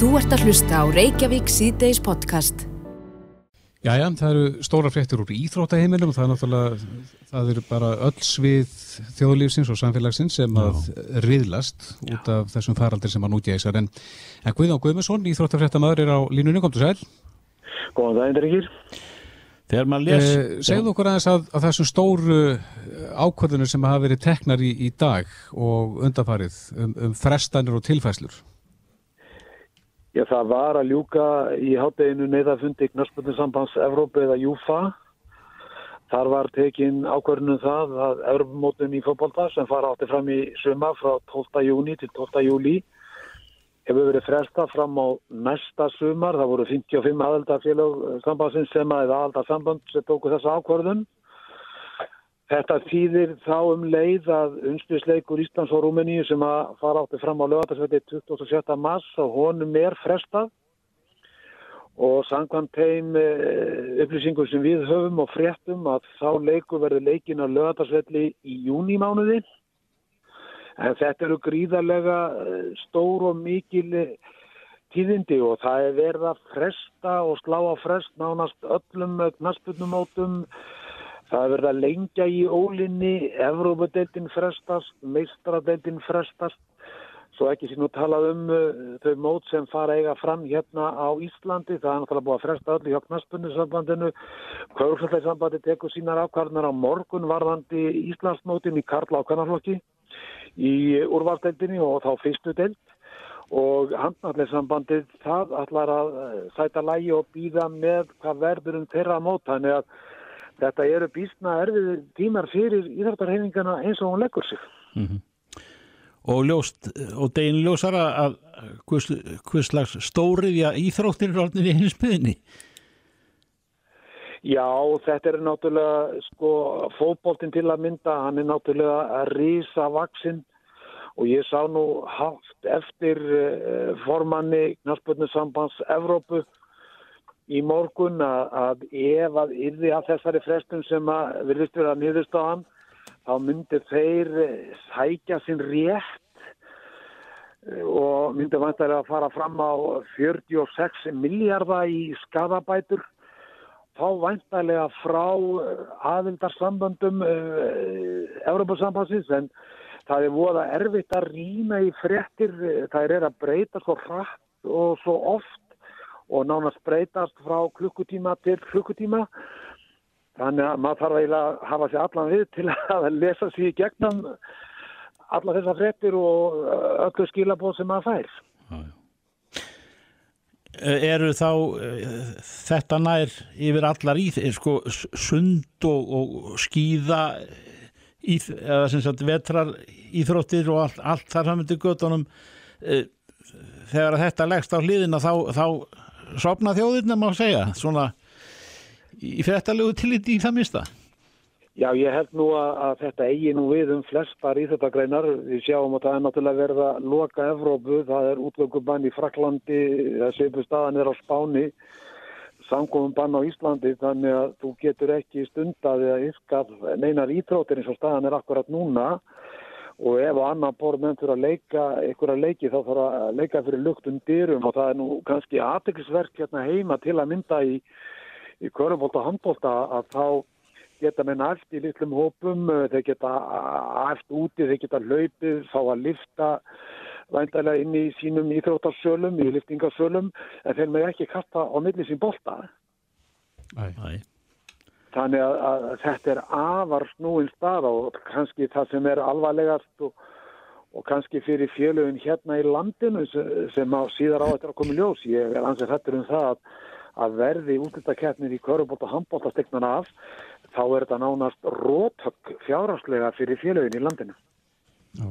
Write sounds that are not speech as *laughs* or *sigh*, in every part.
Þú ert að hlusta á Reykjavík síðdeis podcast. Jæja, það eru stóra fréttir úr íþróttaheiminum og það er náttúrulega, það eru bara öll svið þjóðlífsins og samfélagsins sem að riðlast út af þessum faraldir sem að nútja þessar. En, en Guðjón Guðmundsson, íþróttafréttamaður er á línunni, komdu sæl. Góðan daginn, drengir. Þegar maður les... Eh, segðu okkur aðeins að, að þessum stóru ákvörðunum sem hafa verið teknar í, í dag og undafarið um, um frestanir og tilfæslur. Já, það var að ljúka í hátteginu neyðafundi Knarspöldinsambands Evrópu eða Júfa. Þar var tekin ákvörðunum það að Evrópumótun í fótbolta sem fara átti fram í suma frá 12. júni til 12. júli hefur verið fresta fram á næsta sumar. Það voru 55 aðeldarfélag sambandsins sem að eða aðeldarsamband sem tóku þessa ákvörðun. Þetta þýðir þá um leið að unnspilsleikur Íslands og Rúmeníu sem að fara átti fram á lögatarsveiti 27. mars og honum er frestað og sangkvæmt þeim upplýsingum sem við höfum og fréttum að þá leiku verður leikin á lögatarsveitli í júnimánuði. En þetta eru gríðarlega stór og mikil tíðindi og það er verið að fresta og slá á frest nánast öllum knaspunumótum Það er verið að lengja í ólinni, Evrópadeildin frestast, meistradeildin frestast, svo ekki sín að tala um uh, þau mót sem fara eiga fram hérna á Íslandi, það er náttúrulega búið að fresta öllu hjá knaspunnisambandinu, Kaurfjöldarsambandi tekur sínar ákvarðnar á morgun varðandi Íslandsmótin í Karla á kannarflokki í úrvaldeildinni og þá fyrstu deild. Og handnallisambandið það ætlar að sæta lægi og býða með hvað verður um þeirra mót, þannig að þetta eru býstna erfið tímar fyrir íþartarhefingana eins og hún leggur sig. Mm -hmm. Og, ljóst, og degin ljósara að hvers, slags stóriðja íþróttir er orðin í henni spöðinni? Já, þetta er náttúrulega, sko, fótbóltinn til að mynda, hann er náttúrulega að rísa vaksinn og ég sá nú haft eftir uh, formanni Knarspöldnusambands Evrópu í morgun að, að ef að yrði að þessari frestum sem að virðist vera nýðustáðan þá myndir þeir sækja sinn rétt og myndir vantar að fara fram á 46 miljardar í skadabætur þá vantarlega frá aðildarsamböndum uh, Európa-sambansins en það er voða erfitt að rýna í frettir það er að breyta svo hratt og svo oft og nánast breytast frá klukkutíma til klukkutíma. Þannig að maður þarf eiginlega að hafa sér allan við til að lesa sér í gegnum alla þessar frettir og öllu skilabóð sem maður fær. Já, já. Eru þá þetta nær yfir allar í sko, sund og, og skýða í, eða sem sagt vetrar íþróttir og allt, allt þar saman til göttunum þegar þetta leggst á hliðina þá, þá sopna þjóðirna má segja svona í frettalegu tillit í það mista Já, ég held nú að, að þetta eigi nú við um flestar í þetta greinar. Við sjáum að það er náttúrulega verið að loka Evrópu, það er útlökubann í Fraklandi, það séu staðan er á Spáni, samkominn bann á Íslandi, þannig að þú getur ekki stundaði að yfkað neinar ítrótir eins og staðan er akkurat núna. og ef á annan borð menn fyrir að leika ykkur að leiki þá þarf að leika fyrir luktum dyrum og það er nú kannski aðteklisverk hérna heima til að mynda í, í körubólta og handbólta að þá geta menn allt í litlum hópum, þeir geta allt úti, þeir geta hlaupið, fá að lifta væntalega inn í sínum íþróttarsölum, í liftingarsölum, en þeir með ekki kasta á milli sín bólta. Æ, æ. Þannig að, að þetta er afar snúin stað og kannski það sem er alvarlegast og, og kannski fyrir fjölöfun hérna í landinu sem á síðar á þetta að í ljós. Ég er ansið hættur um það að, að verði útlutakeppnir í körubóta og handbóta stegnan af, þá er þetta nánast rótök fjárhagslega fyrir fjölöfun í landinu. Já.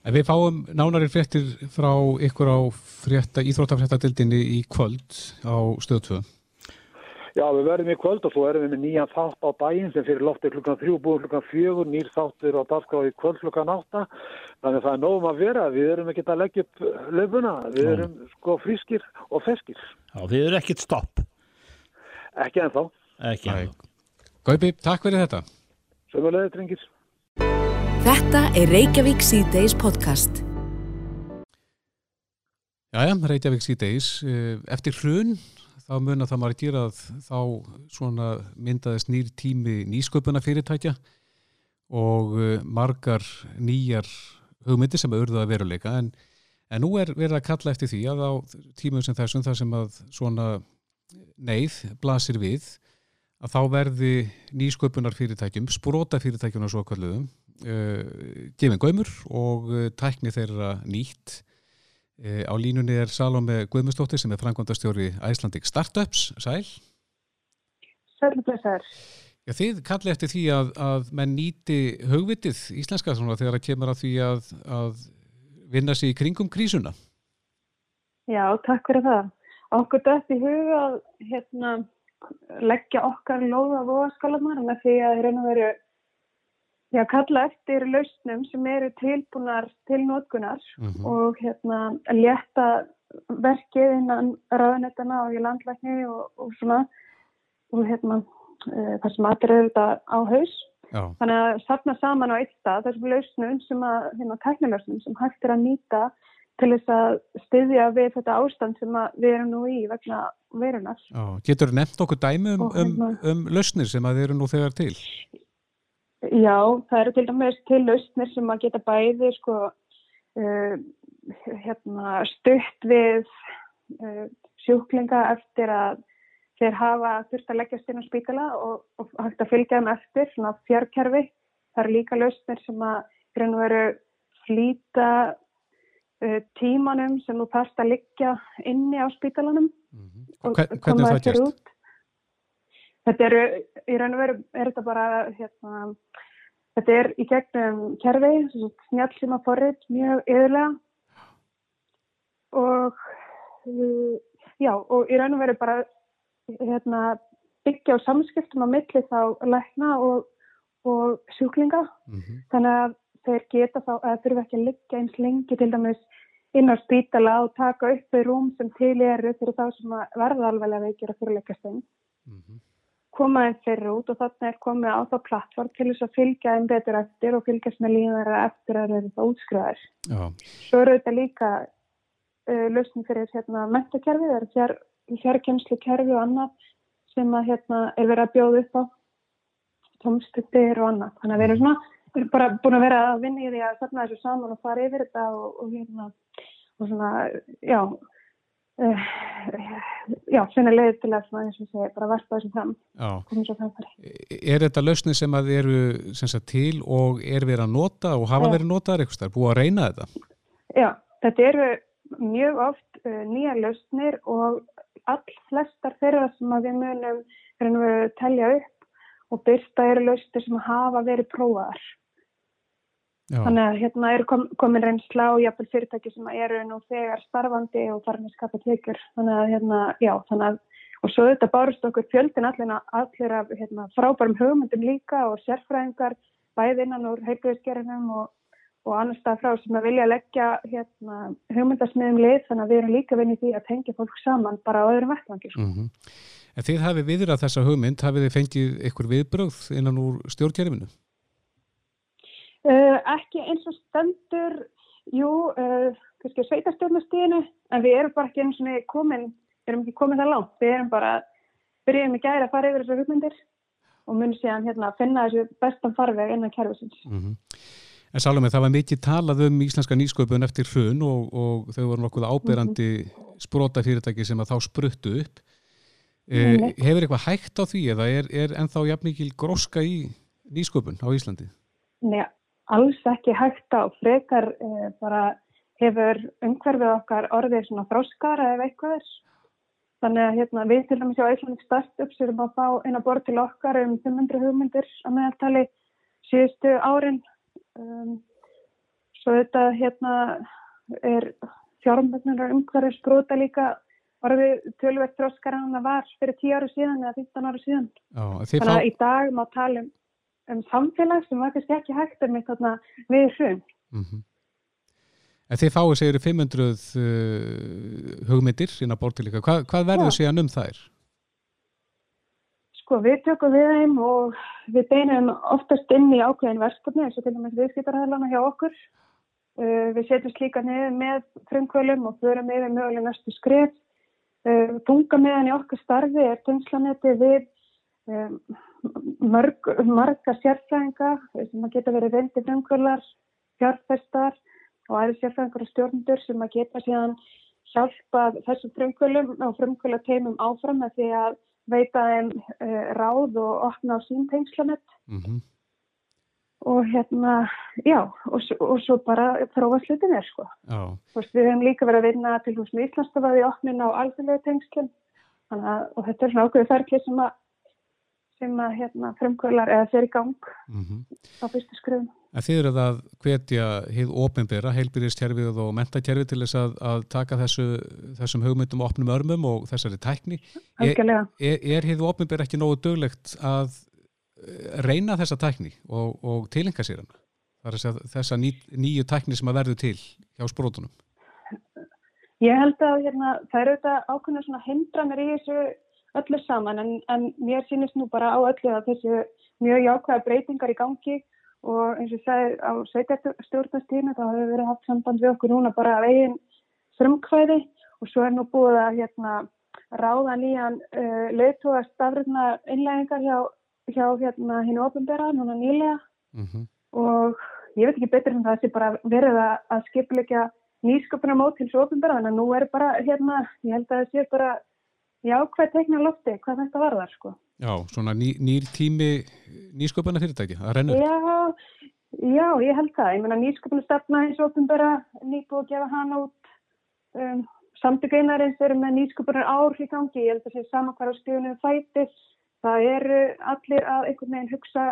En við fáum nánari fréttir frá ykkur á frétta, íþróttafréttadildinni í kvöld á stöðtöðu. Já, við verðum í kvöld og svo erum við með nýjan þátt á daginn sem fyrir lofti klukkan þrjú, búið klukkan fjögur, nýr þáttur á dagskráði kvöld klukkan átta. Þannig að það er nógum að vera, við erum ekki að leggja upp löfuna, við erum sko frískir og feskir. Já, þið eru ekkit stopp. Ekki ennþá. Ekki ennþá. Gaupi, takk fyrir þetta. Sömulegði, drengir. Þetta er Reykjavík C-Days podcast. Jæja, Reykjavík síðdeis. Eh, eftir hrun þá mun að það margir að þá svona myndaðist nýr tími nýsköpuna fyrirtækja og eh, margar nýjar hugmyndir sem auðvitað að veruleika. En, en nú er verið að kalla eftir því að á tímum sem þessum þar sem að svona neyð blasir við að þá verði nýsköpunar fyrirtækjum, spróta fyrirtækjum og svo kalluðum uh, gefin gömur og uh, tækni þeirra nýtt. uh, á línunni er Salome Guðmustóttir sem er frangvandastjóri Icelandic Startups. Sæl. Sælblessar Já, þið kalli eftir því að, að menn nýti hugvitið íslenska svona, þegar það kemur að því að, að vinna sér í kringum krísuna. Já, takk fyrir það. Okkur dætt í huga að hérna leggja okkar lóða voðaskalarnar með því að hérna veru já, kalla eftir lausnum sem eru tilbúnar til nótkunar mm -hmm. og hérna létta verkið innan raðanettana og í landlækni og, og svona og hérna e, þar sem allir eru þetta á haus já. þannig að sapna saman á eitt stað þessum lausnum sem að hérna tæknilausnum sem hægt er að nýta til þess að styðja við þetta ástand sem við erum nú í vegna verunar. Getur þú nefnt okkur dæmi um, um, hérna, um lausnir sem að þið eru nú þegar til? Já, það eru til dæmis til lausnir sem að geta bæði sko, uh, hérna, stutt við uh, sjúklinga eftir að þeir hafa þurft að leggjast inn á spítala og, og hægt að fylgja þeim eftir, svona fjárkerfi. Það eru líka lausnir sem að veru flýta uh, tímanum sem þú þarfst að liggja inni á spítalanum mm -hmm. og koma þér út. Þetta eru, í raun og veru er þetta bara, hérna, þetta er í gegnum kerfi, snjálfsíma forrið, mjög yðurlega og uh, já, og í raun og veru bara hérna, byggja á samskiptum á milli þá lækna og, og sjúklinga, mm -hmm. þannig að þeir geta þá, eða þurfa ekki að liggja eins lengi til dæmis inn á spítala og taka upp í rúm sem til eru fyrir þá sem verða alveg að fyrirleikast inn. Mm -hmm. Koma þeim fyrir út og þannig er komið á þá plattform til þess að fylgja þeim betur eftir og fylgjast með líðara eftir að þeir eru það útskriðar. Svo eru þetta líka uh, lausning fyrir hérna, mentakerfi, það eru fjár, fjárkjenslu kerfi og annað sem að, hérna, er verið að bjóða upp á tómstuttir og annað. Þannig að við erum svona við erum bara búin að vera að vinna í því að stefna þessu saman og fara yfir þetta og, og hérna og svona, já uh, já, finna leið til að svona, eins og segja, bara verpa þessu fram. Komum svo framfæri. Er þetta lausni sem að eru sagt, til og er verið að nota og hafa verið notaðar eitthvað, er búið að reyna þetta? Já, þetta eru mjög oft uh, nýja lausnir og all flestar þeirra sem að við munum við telja upp og byrsta eru lausnir sem hafa verið prófaðar Já. Þannig að hérna er kom, komin reynsla og jáfnvel fyrirtæki sem eru nú þegar starfandi og farin að skapa tekjur. Þannig að hérna, já, þannig að, og svo þetta bárust okkur fjöldin allir, allir af hérna, frábærum hugmyndum líka og sérfræðingar bæði innan úr heilbjörnsgerinum og, og annar stað frá sem að vilja leggja hérna, hugmyndasmiðum lið þannig að við erum líka vinið því að tengja fólk saman bara á öðrum vettvangi. Sko. Mm -hmm. En þið hafið viðrað þessa hugmynd, hafið þið fengið ykkur viðbröð innan úr stjórnkerfinu? Uh, ekki eins og stendur, jú, uh, kannski sveitarstjórnastíðinu, en við erum bara ekki eins og komin, við erum ekki komin það langt, við erum bara, byrjum í gæri að fara yfir þessu hugmyndir og munum síðan hérna að finna þessu bestan farveg innan kærfusins. Mm -hmm. En Salome, það var mikið talað um íslenska nýsköpun eftir hrun og, og þau voru nokkuð áberandi mm -hmm. sprota fyrirtæki sem að þá spruttu upp. Eh, mm -hmm. Hefur eitthvað hægt á því eða er, er ennþá jafn mikil gróska í nýsköpun á Íslandi? Nei, alls ekki hægt á frekar eh, bara hefur umhverfið okkar orðið svona fróskara eða eitthvað er. Þannig að hérna, við til dæmis á Íslandik Startups erum að fá eina borð til okkar um 500 hugmyndir að meðaltali síðustu árin. Um, svo þetta hérna er fjármögnunar umhverfið sprúta líka orðið tölvert fróskara en það var fyrir 10 áru síðan eða 15 áru síðan. Já, Þannig að fá... í dag má tala um um samfélag sem var kannski ekki hægt um eitthvað við hrun. Mm -hmm. En þið fáið segjur 500 uh, hugmyndir inn á bortilíka. Hva, hvað verður síðan um þær? Sko við tökum við þeim og við beinum oftast inn í ákveðin verkefni eins og til dæmis viðskiptarhæðlana hjá okkur Uh, við setjum slíka niður með frumkvölum og förum yfir möguleg næstu skrif. Uh, tunga meðan í okkar starfi er tengslanetti við um, mörg, marga sérfræðinga sem að geta verið veldi frumkvölar, fjárfestar og aðri sérfræðingar og stjórnendur sem að geta síðan hjálpa þessum frumkvölum og frumkvöla teimum áfram með því að veita þeim uh, ráð og opna á sín tengslanett. Mm -hmm og hérna, já, og, og svo bara þróa slutinir, sko. Já. Þú veist, við hefum líka verið að vinna til hús með Íslandsstofaði opnin á alþjóðlega tengslinn, og þetta er svona ákveðu ferkli sem að, sem að, hérna, frumkvölar eða fer í gang mm -hmm. á fyrstu skruðum. En þið eru það hvetja hið ofinbera, heilbyrðistjærfið og mentakjærfið til þess að, að taka þessu, þessum hugmyndum opnum örmum og þessari tækni. Er, er, er hið ofinbera ekki nógu döglegt að reyna þessa tækni og, og tilenga sér er þessa ný, nýju tækni sem að verðu til hjá sprótunum. Ég held að hérna, það eru þetta ákveðna hindranir í þessu öllu saman en, en mér sýnist nú bara á öllu að þessu mjög jákvæða breytingar í gangi og eins og það á sveitarstjórnastíðinu þá hefur verið haft samband við okkur núna bara að veginn frumkvæði og svo er nú búið að hérna, ráða nýjan uh, leiðtóa stafröðna innlægingar hjá hjá hérna hinn ofinbera núna nýlega mm -hmm. og ég veit ekki betur en það sé bara verið að skipleika nýsköpunar mót til svo ofinbera þannig að nú er bara hérna, ég held að það sé bara jákvæð teikna lofti hvað þetta var þar sko. Já, svona ný, nýr tími nýsköpunar fyrirtæki, það rennur. Já, já, ég held það, ég menna nýsköpunar stefna eins ofinbera nýbúið að gefa hana út um, samtökeinarins eru með nýsköpunar ár í gangi, ég held að það sé saman hver á skrifunum fætis það eru allir að einhvern veginn hugsa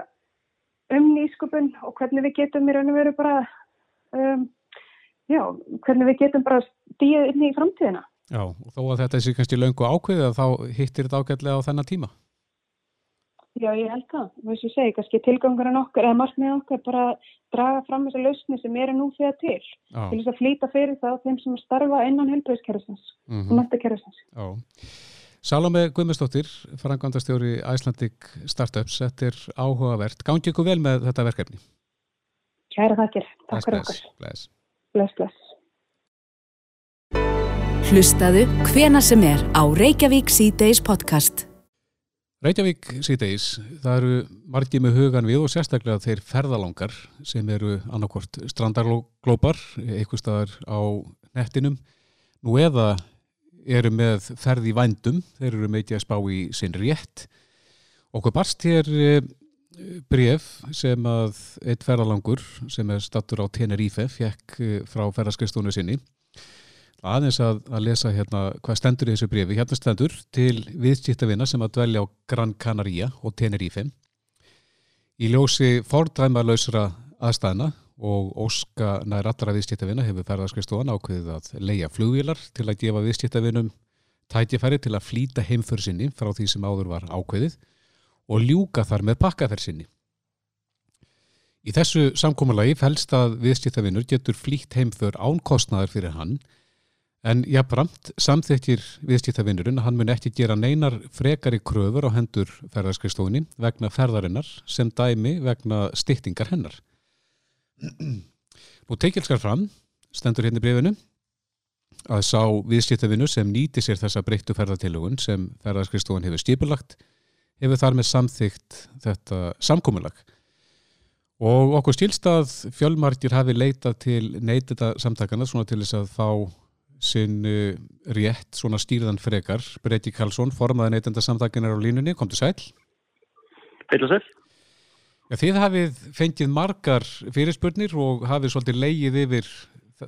um nýskupun og hvernig við getum í raun og veru bara um, já, hvernig við getum bara stíðið inn í framtíðina. Já, og þó að þetta sé kannski löngu ákveðið þá hittir þetta ágætlega á þennan tíma. Já, ég held það. Þú veist, ég segi, kannski tilgangurinn okkar eða markmið okkar bara draga fram þessa lausni sem eru nú þegar til. Já. Til þess að flýta fyrir það á þeim sem starfa innan helbreyðskerfisins mm -hmm. og mættakerfisins. Já. Salome Guðmustóttir, frangvandastjóri Icelandic Startups, þetta er áhugavert. Gándi ykkur vel með þetta verkefni? Kæra þakkir, takk fyrir okkur. Bless, bless. bless. Hlustaðu hvena sem er á Reykjavík C-Days podcast. Reykjavík C-Days, það eru margið með hugan við og sérstaklega þeir ferðalangar sem eru annarkort strandarglópar, eitthvað staðar á nettinum, nú eða eru með ferð í vændum, þeir eru með ekki að spá í sinn rétt. Okkur barst hér eh, bref sem að eitt ferðalangur sem er stattur á Tenerife fjekk eh, frá ferðarskristónu sinni. Aðeins að, að lesa hérna hvað stendur í þessu brefi. Hérna stendur til viðskiptavina sem að dvelja á Gran Canaria og Tenerife. Í ljósi fordræmarlausra aðstæðna og Óska nær allra viðskiptavina hefur ferðarskristóðan ákveðið að leia flugvílar til að gefa viðskiptavinum tætjafæri til að flýta heimför sinni frá því sem áður var ákveðið og ljúka þar með pakkaferð sinni. Í þessu samkómalagi fælst að viðskiptavinur getur flýtt heimför ánkostnaðar fyrir hann en jáfnframt samþektir viðskiptavinurinn að hann mun ekki gera neinar frekari kröfur á hendur ferðarskristóðinni vegna ferðarinnar sem dæmi vegna styttingar hennar. Nú teikilskar fram, stendur hérna í brefinu, að sá viðskiptavinu sem nýti sér þessa breyttu ferðartilugun sem ferðarskristóðan hefur stipulagt, hefur þar með samþygt þetta samkómulag. Og okkur stílstað fjölmarkir hafi leitað til neytita samtakana svona til þess að fá sinn uh, rétt svona stýrðan frekar. Breyti Karlsson, formaði neytenda samtakinar á línunni, kom til sæl. Heil og sæl. Já, þið hafið fengið margar fyrirspurnir og hafið svolítið leigið yfir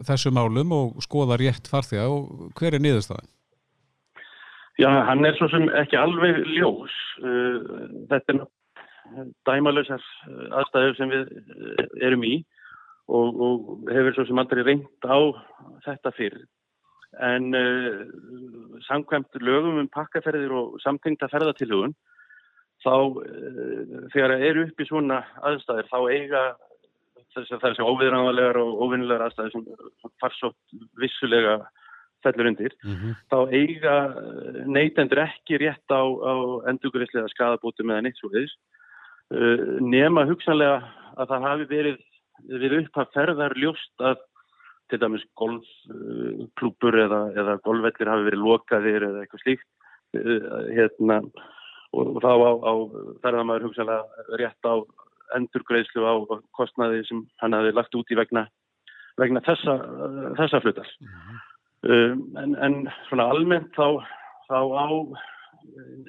þessu málum og skoða rétt farþega og hver er niðurstaðan? Já, hann er svo sem ekki alveg ljós. Uh, þetta er dæmalösar aðstæður sem við erum í og, og hefur svo sem aldrei reynd á þetta fyrir. En uh, samkvæmt lögum um pakkaferðir og samtengta ferðatilhugun þá eh, þegar það eru upp í svona aðstæðir þá eiga þessi óviðræðanlegar og óvinnilegar aðstæðir sem farsótt vissulega fellur undir, mm -hmm. þá eiga eh, neytendur ekki rétt á, á endurgurislega skadabóti meðan eitt svo þess uh, nema hugsanlega að það hafi verið við upphaf ferðar ljóst að til dæmis golfklúpur eða, eða golfvellir hafi verið lokaðir eða eitthvað slíkt hérna, og þá á, á ferðamæður hugsalega rétt á endurgreðslu á kostnaði sem hann hafi lagt út í vegna, vegna þessa, þessa flutar. Mm -hmm. um, en, en svona almennt þá, þá á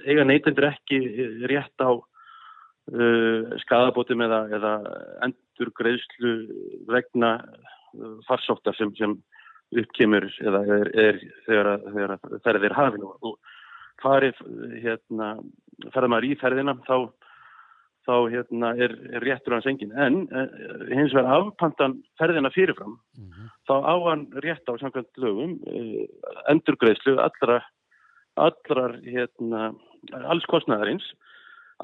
eiga neytendur ekki rétt á uh, skadabótum eða, eða endurgreðslu vegna farsóttar sem, sem uppkemur eða er, er þegar, þegar ferðir hafinu og farið hérna, ferðar í ferðina þá þá hérna, er, er réttur hans engin. En eh, hins vegar afpantan ferðina fyrirfram, mm -hmm. þá á hann rétt á samkvæmt lögum eh, endurgreðslu allra, allrar hérna, alls kostnæðarins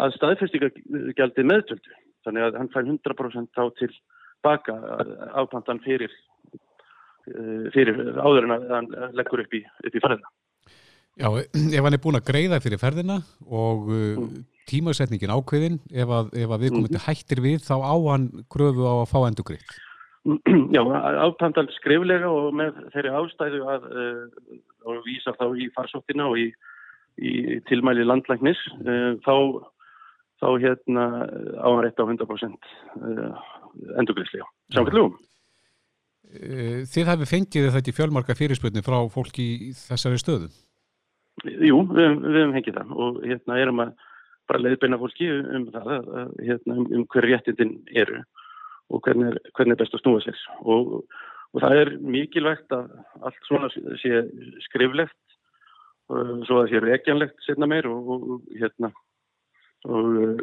að staðfestingargjaldi meðtöldu. Þannig að hann fær 100% þá til baka afpantan fyrir, eh, fyrir áður en að hann leggur upp í, upp í ferðina. Já, ef hann er búin að greiða fyrir ferðina og uh, mm. tímasetningin ákveðin ef að, ef að viðkomandi mm hættir við þá á hann gröfu á að fá endur greitt *clears throat* Já, ápandal skriflega og með þeirri ástæðu að uh, og vísa þá í farsóttina og í, í tilmæli landlæknis þá, þá hérna á hann rétt á 100% endur greiðslega samkvæmlega Þið hefði fengið þetta í fjölmarka fyrirspöldni frá fólki í þessari stöðu? Jú, við, við hefum fengið það og hérna erum að bara leiðbeina fólki um það hérna, um, um hver réttindin eru og hvernig er, hvernig er best að snúa sér. Og, og það er mikilvægt að allt svona sé skriflegt svo að það sé reikjanlegt setna meir og, og hérna og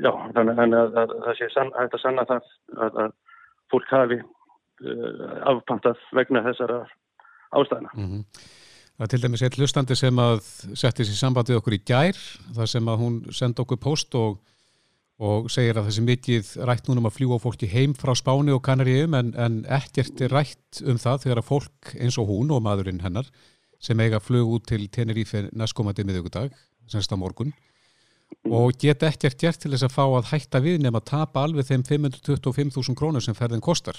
já, þannig að það sé sann, að sanna það að, að fólk hafi uh, afpantað vegna þessara ástæðina. Mm -hmm. Það er til dæmis eitt hlustandi sem að setti sér sambandið okkur í gær þar sem að hún senda okkur post og, og segir að þessi mikið rætt núna um að fljúa fólki heim frá Spáni og Kanaríum en, en ekkert er rætt um það þegar að fólk eins og hún og maðurinn hennar sem eiga flug út til Tenerife næstkomandi miðugudag, semst á morgun og geta ekkert gert til þess að fá að hætta við nefn að tapa alveg þeim 525.000 krónur sem ferðin kostar.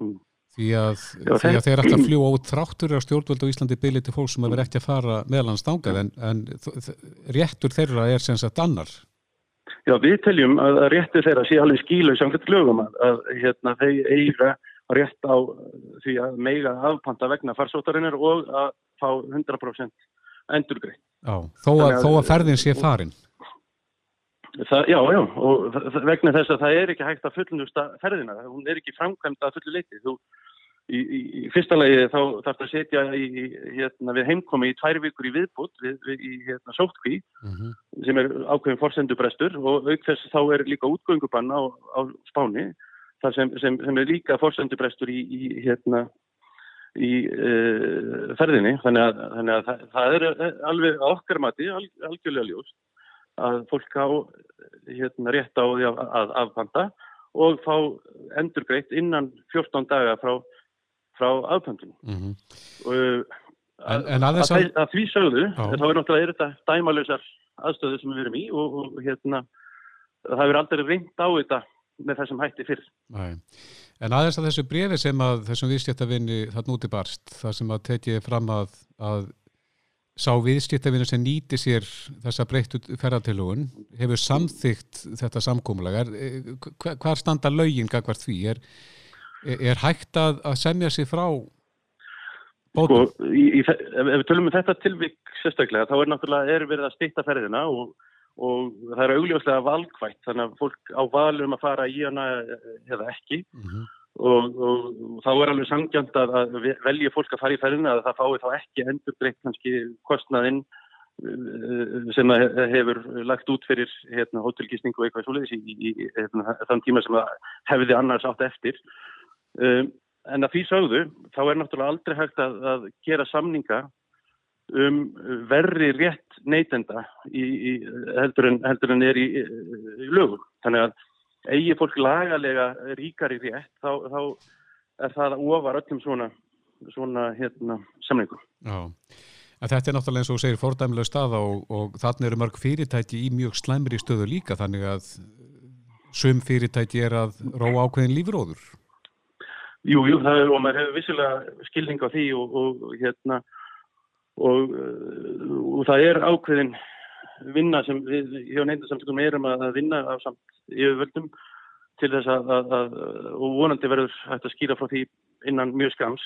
Mm. Því að, Já, því að þeir ætla að fljúa út þráttur á stjórnvöld á Íslandi bylið til fólk sem að vera ekki að fara meðlans stangað en, en réttur þeirra er sem sagt annar. Já, við teljum að réttur þeirra sé alveg skílu samkvæmt lögum að, að hérna, þeir eiga rétt á því að meiga afpanta vegna farsóttarinnar og að fá 100% endurgrei. Já, þó að, þó að ferðin sé farin. Það, já, já, og vegna þess að það er ekki hægt að fullnusta ferðina, hún er ekki framkvæmd að fullu leiti. Þú Í, í, í fyrsta lagi þá þarf það að setja í, hérna, við heimkomi í tvær vikur í viðbútt við, við, í hérna, sótkví mhm. -huh. sem er ákveðin forsendubrestur og auk þess þá er líka útgöngubann á, á spáni sem, sem, sem er líka forsendubrestur í hérna, uh, ferðinni þannig að, þannig að það, það er alveg okkar mati al, algjörlega ljóst að fólk á hérna, rétt á því að, afpanta og fá endurgreitt innan 14 daga frá frá aðpöndunum mm -hmm. og en, en að, að, að því sögðu þá er náttúrulega er þetta dæmalösar aðstöðu sem við erum í og, og hérna það er aldrei reynd á þetta með þessum hætti fyrr Nei. En aðeins að þessu brefi sem að þessum viðstjættavinni það núti barst það sem að tekið fram að, að sá viðstjættavinni sem nýti sér þessa breyttu ferðartilugun hefur samþygt þetta samkómulega hvar standa laugin gagvart því er er hægt að, að semja sér frá bótum? Sko, ef við tölum um þetta tilvík sérstaklega, þá er náttúrulega er verið að stýtta ferðina og, og það er augljóslega valkvægt, þannig að fólk á valum að fara í hana eða ekki mm -hmm. Og, og, og þá er alveg sangjant að, að velja fólk að fara í ferðina að það fái þá ekki endur breytt kannski kostnaðinn eh, sem hefur lagt út fyrir hérna, hótelgisning og eitthvað svoleiðis í, í, í hérna, þann tíma sem hefði annars átt eftir Um, en að því sögðu, þá er náttúrulega aldrei hægt að, að gera samninga um verri rétt neytenda heldur, heldur en er í, í lögum. Þannig að eigi fólk lagalega ríkari rétt, þá, þá er það ofar öllum svona, svona hérna, en þetta er náttúrulega eins og segir fordæmilega stað og, og þannig eru mörg fyrirtæki í mjög slæmri stöðu líka, þannig að sum fyrirtæki er að róa ákveðin lífróður. Jú, jú, það er og maður hefur vissilega skilning á því og, og hérna og, uh, og það er ákveðin vinna sem við hjá neindarsamtökum erum að vinna á samt yfirvöldum til þess að, að, að og vonandi verður hægt að skýra frá því innan mjög skams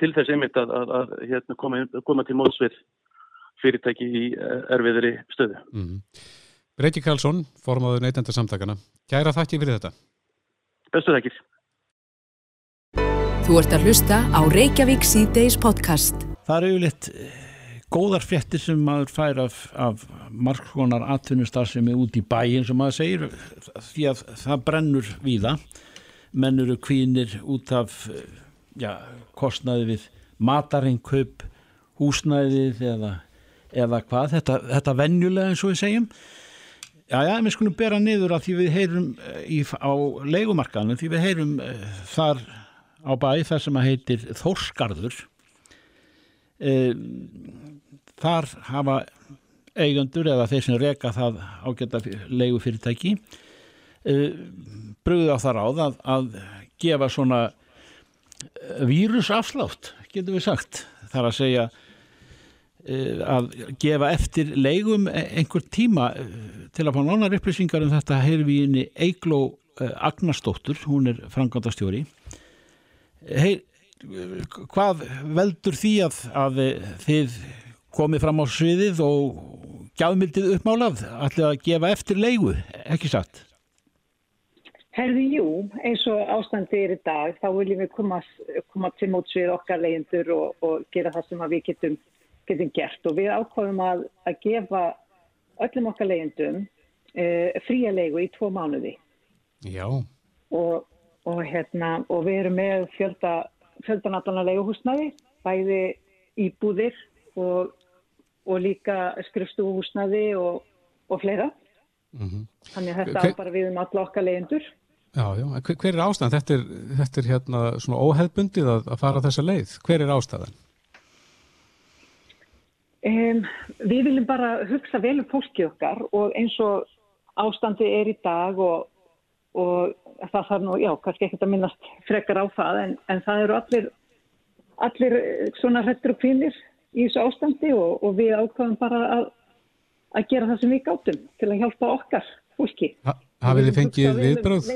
til þess einmitt að, að hérna, koma, koma til móðsvið fyrirtæki í erfiðri stöðu. Mm -hmm. Breyti Karlsson, formáður neytendarsamtakana. Kæra þakki fyrir þetta. Bestu þakkir. Þú ert að hlusta á Reykjavík C-Days podcast. Það eru yfirleitt eh, góðar frettir sem maður fær af, af margskonar atvinnustarfsemi út í bæin sem maður segir því að það brennur víða. Menn eru kvínir út af já, kostnaði við matarenghaupp húsnæðið eða, eða hvað. Þetta, þetta venjulega eins og við segjum. Já, já, við skulum bera niður að því við heyrum eh, í, á leikumarkaðinu, því við heyrum uh, þar á bæ þar sem að heitir Þórskarður uh, þar hafa eigandur eða þeir sem reka það ágæta leigufyrirtæki uh, bröðuð á það ráð að, að gefa svona vírusafslátt, getur við sagt. Þar að segja Eh, að gefa eftir leigum e- einhver tíma eh, til að fá nánar upplýsingar um þetta heyr við inn í Eigló eh, Agnarsdóttur, hún er frangandastjóri heyr hvað veldur því að, að þið komið fram á sviðið og gjafmyldið uppmálað allir að gefa eftir leigu, ekki satt? Herði, jú, eins og ástandi er í dag þá viljum við koma, koma til mótsvið okkar leyendur og, og gera það sem við getum getum gert og við ákváðum að, að gefa öllum okkar leyendum e, fría leigu í tvo mánuði. Já. Og, og, hérna, og við erum með fjölda, fjöldanallana leiguhúsnaði, bæði íbúðir og, og líka skrifstúhúsnaði og fleira. Mm -hmm. Þannig að þetta Hver... bara við um alla okkar leyendur. Já, já. Hver, hver er ástæðan? Þetta er, þetta er hérna svona óheðbundið að, að fara þessa leið. Hver er ástæðan? Um, við viljum bara hugsa vel um fólki okkar og eins og ástandi er í dag og, og það þarf nú, já, kannski ekkert að minnast frekar á það en, en það eru allir, allir svona hrettur og kvinnir í þessu ástandi og, og við ákvæðum bara að, að gera það sem við gáttum til að hjálpa okkar fólki. Ha, hafið þið fengið viðbröð?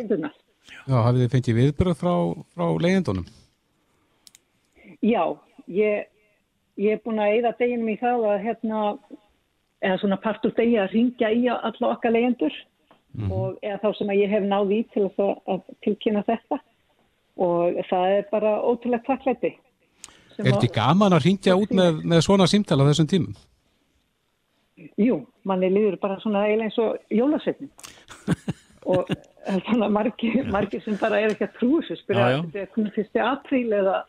Já, hafið þið fengið viðbröð frá, frá leyendunum? Já, ég ég er búin að eida deginum í það að hérna, eða svona partur degi að ringja í alla okkar leyendur mm og eða þá sem að ég hef náði í til að, að tilkynna þetta og það er bara ótrúlega takklæti. Er þetta gaman að ringja út með, með svona símtala þessum tímum? Jú, manni líður bara svona eiginlega eins og jólasetning *laughs* og þannig að margir, margir sem bara er ekki að trúi þessu spyrja að þetta er komið fyrsti apríl eða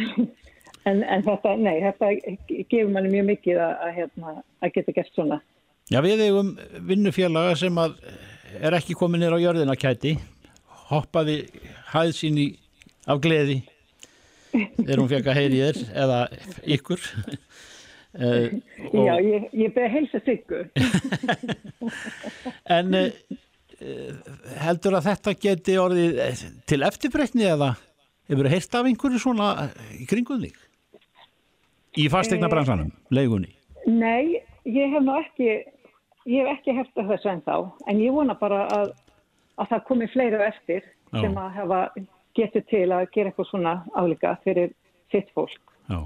*laughs* En, en þetta, nei, þetta gefur manni mjög mikið að, að, hérna, að geta gert svona. Já, við eigum vinnufélaga sem er ekki komin nýra á jörðina kæti, hoppaði hæð sín í af gleði þegar hún fekk að heyri þér eða ykkur. uh, *laughs* Já, ég, ég beði heilsa *laughs* ykkur. en uh, heldur að þetta geti orðið til eftirbreytni eða hefur þið heyrst af einhverju svona í kringum þig? Í fastegna bransanum, leigunni? Nei, ég hef nú ekki, ég hef ekki af þessu en þá, en ég vona bara að, að það komi fleira eftir Já. sem að hefa getið til að gera eitthvað svona álíka fyrir sitt fólk. Já.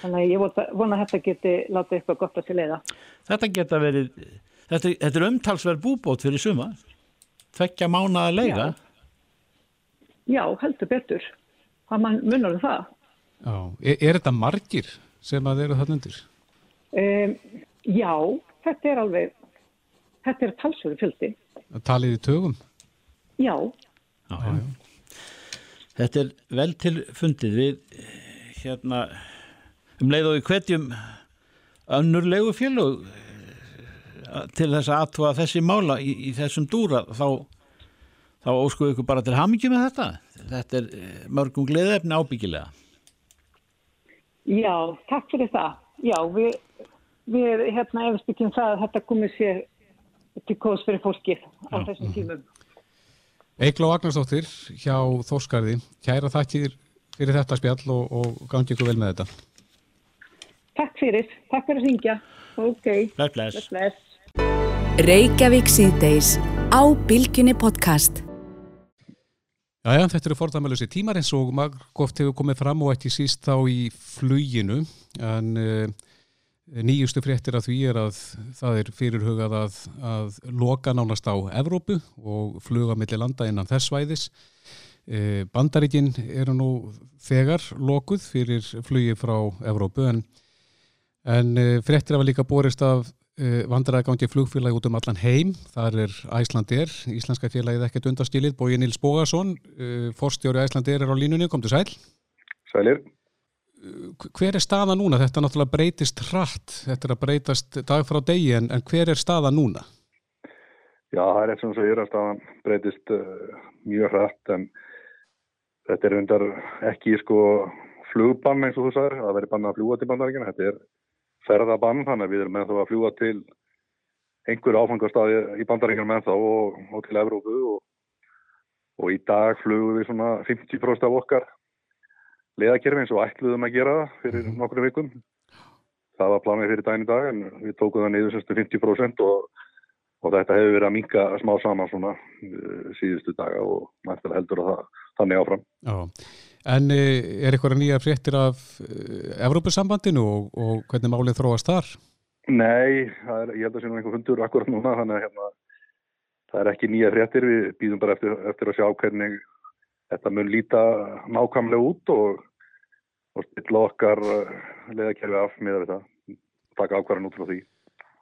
Þannig að ég vona, að þetta geti látið eitthvað gott að til leiða. Þetta geta verið, þetta, þetta er umtalsverð búbót fyrir suma, þekkja mána að leiga. Já. Já, heldur betur. Það munur um það. Já, er, er þetta margir? sem að eru þarna undir? Um, já, þetta er alveg, þetta er talsverðu fjöldi. Talið í tögum? Já. já, já, já. Þetta er vel til fundið við hérna um leið og við hvetjum önnurlegu fjölu til þess að aðtúa þessi mála í, í þessum dúra þá, þá óskuðu ykkur bara til hamingi með þetta. Þetta er mörgum gleðefni ábyggilega. Já, takk fyrir það. Já, við, við hérna efast ekki um það að þetta komið sér til kós fyrir fólkið á Já. þessum tímum. Eigló Agnarsdóttir hjá Þórskarði, kæra þakkir fyrir þetta spjall og, og gangi ykkur vel með þetta. Takk fyrir, takk fyrir að syngja. Ok, Bless, bless. Reykjavík síðdeis á Bilginni podcast. Jæja, þetta eru fordæmalösi tímar eins og margóft hefur komið fram og ekki síst þá í fluginu en uh, nýjustu fréttir af því er að það er fyrirhugað að, að loka nánast á Evrópu og fluga millir landa innan þess svæðis. Uh, Bandaríkin eru nú þegar lokuð fyrir flugi frá Evrópu en, en uh, fréttir hafa líka borist af Uh, vandræðagangi flugfélagi út um allan heim þar er Æslandir, Íslenska félagið ekkert undarstílið, Bói Nils Bógarsson forstjóri Æslandir er á línunni kom til sæl. Sælir. Uh, hver er staða núna? Þetta náttúrulega breytist hratt, þetta er að breytast dag frá degi en, en hver er staða núna? Já, það er eitt sem segir að staðan breytist mjög hratt en þetta er undar ekki sko flugbann eins og þú sagður, það verður banna að fljúa til bandaríkina, þetta er ferðabann, þannig að við erum með þá að fljúa til einhverju áfangastadi í bandaríkjum með þá og, og til Evrópu og, og í dag flugum við svona 50% af okkar leðakerfi eins og ætluðum að gera það fyrir nokkru vikum. Það var planið fyrir daginn í dag en við tókum það niður semstu 50% og, og þetta hefur verið að minka smá saman svona uh, síðustu daga og mættilega heldur að það þannig áfram. Já. En er eitthvað nýja fréttir af Evrópussambandinu og, og hvernig málið þróast þar? Nei, er, ég held að sé nú einhver fundur akkurat núna, þannig að hérna, það er ekki nýja fréttir, við býðum bara eftir, eftir að sjá hvernig þetta mun líta nákvæmlega út og, og stilla okkar leðakerfi af með þetta, taka ákvarðan út frá því.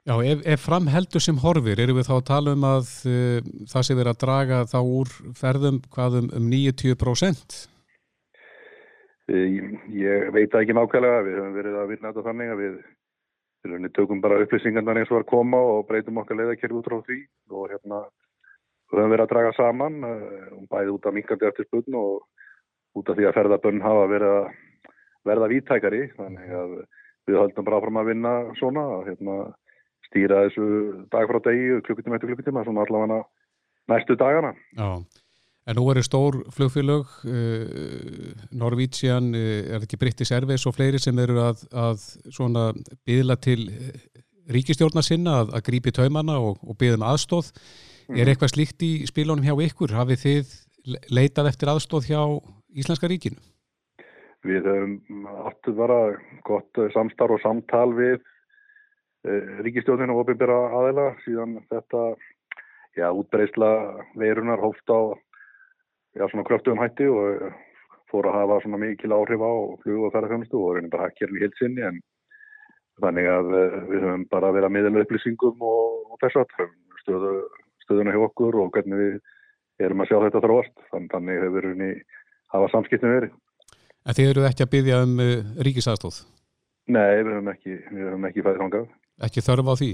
Já, ef, ef framheldur sem horfir, erum við þá að tala um að uh, það sé verið að draga þá úr ferðum hvað um, um 90%? Ég veit ekki nákvæmlega, við höfum verið að vinna þetta þannig að við, við tökum bara upplýsingarnar eins og að koma og breytum okkar leiðakerfi út frá því og hérna við höfum verið að draga saman um bæði út af minkandi eftir spurn og út af því að ferðabönn hafa verið að verða vítækari þannig að við höldum bara fram að vinna svona að hérna, stýra þessu dag frá degi, klukkutíma eftir klukkutíma svona allavega næstu dagana. Já. En nú eru stór flugfélög, uh, Norvítsjan, uh, er þetta ekki British Airways og fleiri sem eru að, að byðla til ríkistjórna sinna að, að grípi taumanna og, og byðum aðstóð. Mm. Er eitthvað slíkt í spílunum hjá ykkur? Hafið þið leitað eftir aðstóð hjá Íslenska ríkinu? Við höfum aftur bara gott samstarf og samtal við uh, ríkistjórninu og ofinbæra aðeila síðan þetta já, útbreysla veirunar hóft á já, svona kröftuðum hætti og fór að hafa svona mikil áhrif á flug og ferðarfjónustu og reynir bara að kerfi hilsinni en þannig að við höfum bara verið að miðla upplýsingum og, og þess að stöðu, stöðuna hjá okkur og hvernig við erum að sjá þetta þróast þannig hefur við hafa samskiptum verið. En þið eruð ekki að byggja um uh, ríkisaðstóð? Nei, við höfum ekki, ekki fæðið þangað. Ekki þörf á því?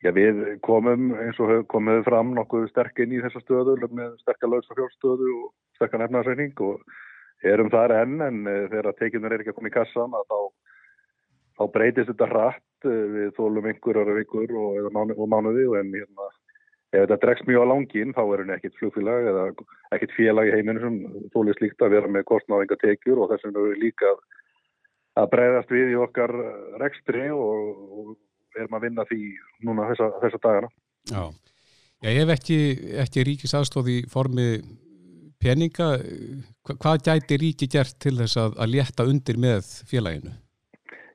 Já, við komum eins og komum við fram nokkuð sterk inn í þessa stöðu með sterkar lausa fjársstöðu og sterkar nefnarsreining og erum þar enn en þegar tekinnur er ekki að koma í kassan að þá, þá breytist þetta hratt við þólum einhverjar vikur og, og mánuði og en hérna, ef þetta dregst mjög á langin þá er henni ekkit flugfélag eða ekkit félag í heiminu sem þólið slíkt að vera með kostnáðinga tekjur og þess vegna er við líka að breyðast við í okkar rekstri og, og erum að vinna því núna þessa, þessa dagana. Já, Já ef ekki, ekki ríkis aðstóð í formi peninga, hvað gæti ríki gert til þess að, að létta undir með félaginu?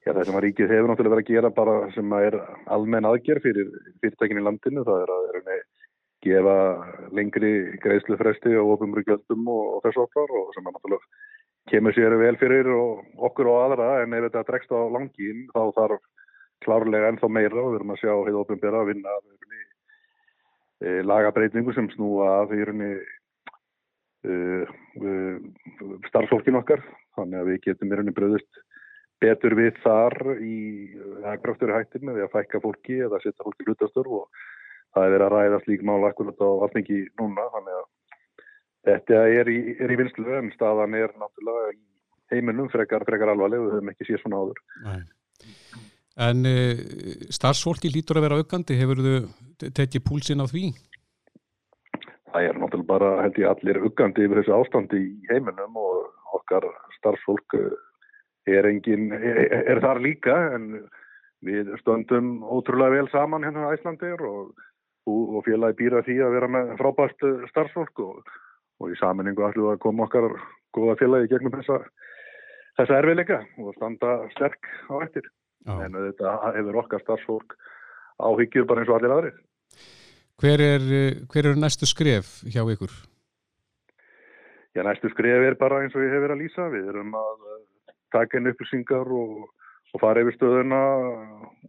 Já, það sem að ríkið hefur náttúrulega verið að gera bara sem að er almenn aðgerð fyrir fyrirtækin í landinu, það er að er gefa lengri greiðslufresti og ofumru gjöldum og, og þessu okkar og sem að náttúrulega kemur sér vel fyrir og, okkur og aðra en ef þetta dregst á langin þá þarf klárlega ennþá meira og við erum að sjá hefur ofinbæra að vinna að e, lagabreitningu sem snúa af í rauninni e, e, starfsfólkin okkar. Þannig að við getum í rauninni bröðust betur við þar í aðgraftur hættin með því að fækka fólki eða setja fólki hlutastörf og það er verið að ræða slík mála akkurat á alltingi núna þannig að þetta er í, í vinslu en staðan er náttúrulega í heiminum frekar, frekar alvarleg við höfum ekki séð svona áður Nei. En uh, starfsfólki lítur að vera aukandi, hefur þau tekið púlsinn á því? það er náttúrulega bara, held ég, allir uggandi yfir þessu ástandi í heiminum og okkar starfsfólk eh, er engin, er, er þar líka en við stöndum ótrúlega vel saman hérna á Æslandir og, og félagi býra því að vera með frábært starfsfólk og, og í saminningu við að koma okkar góða félagi gegnum þessa, þessa erfiðleika og standa sterk á eftir. Já. En þetta hefur okkar starfsfólk áhyggjur bara eins og allir aðrið. Hver er, hver er næstu skref hjá ykkur? Já, næstu skref er bara eins og ég hef verið að lýsa. Við erum að eh, taka inn upplýsingar og, og fara yfir stöðuna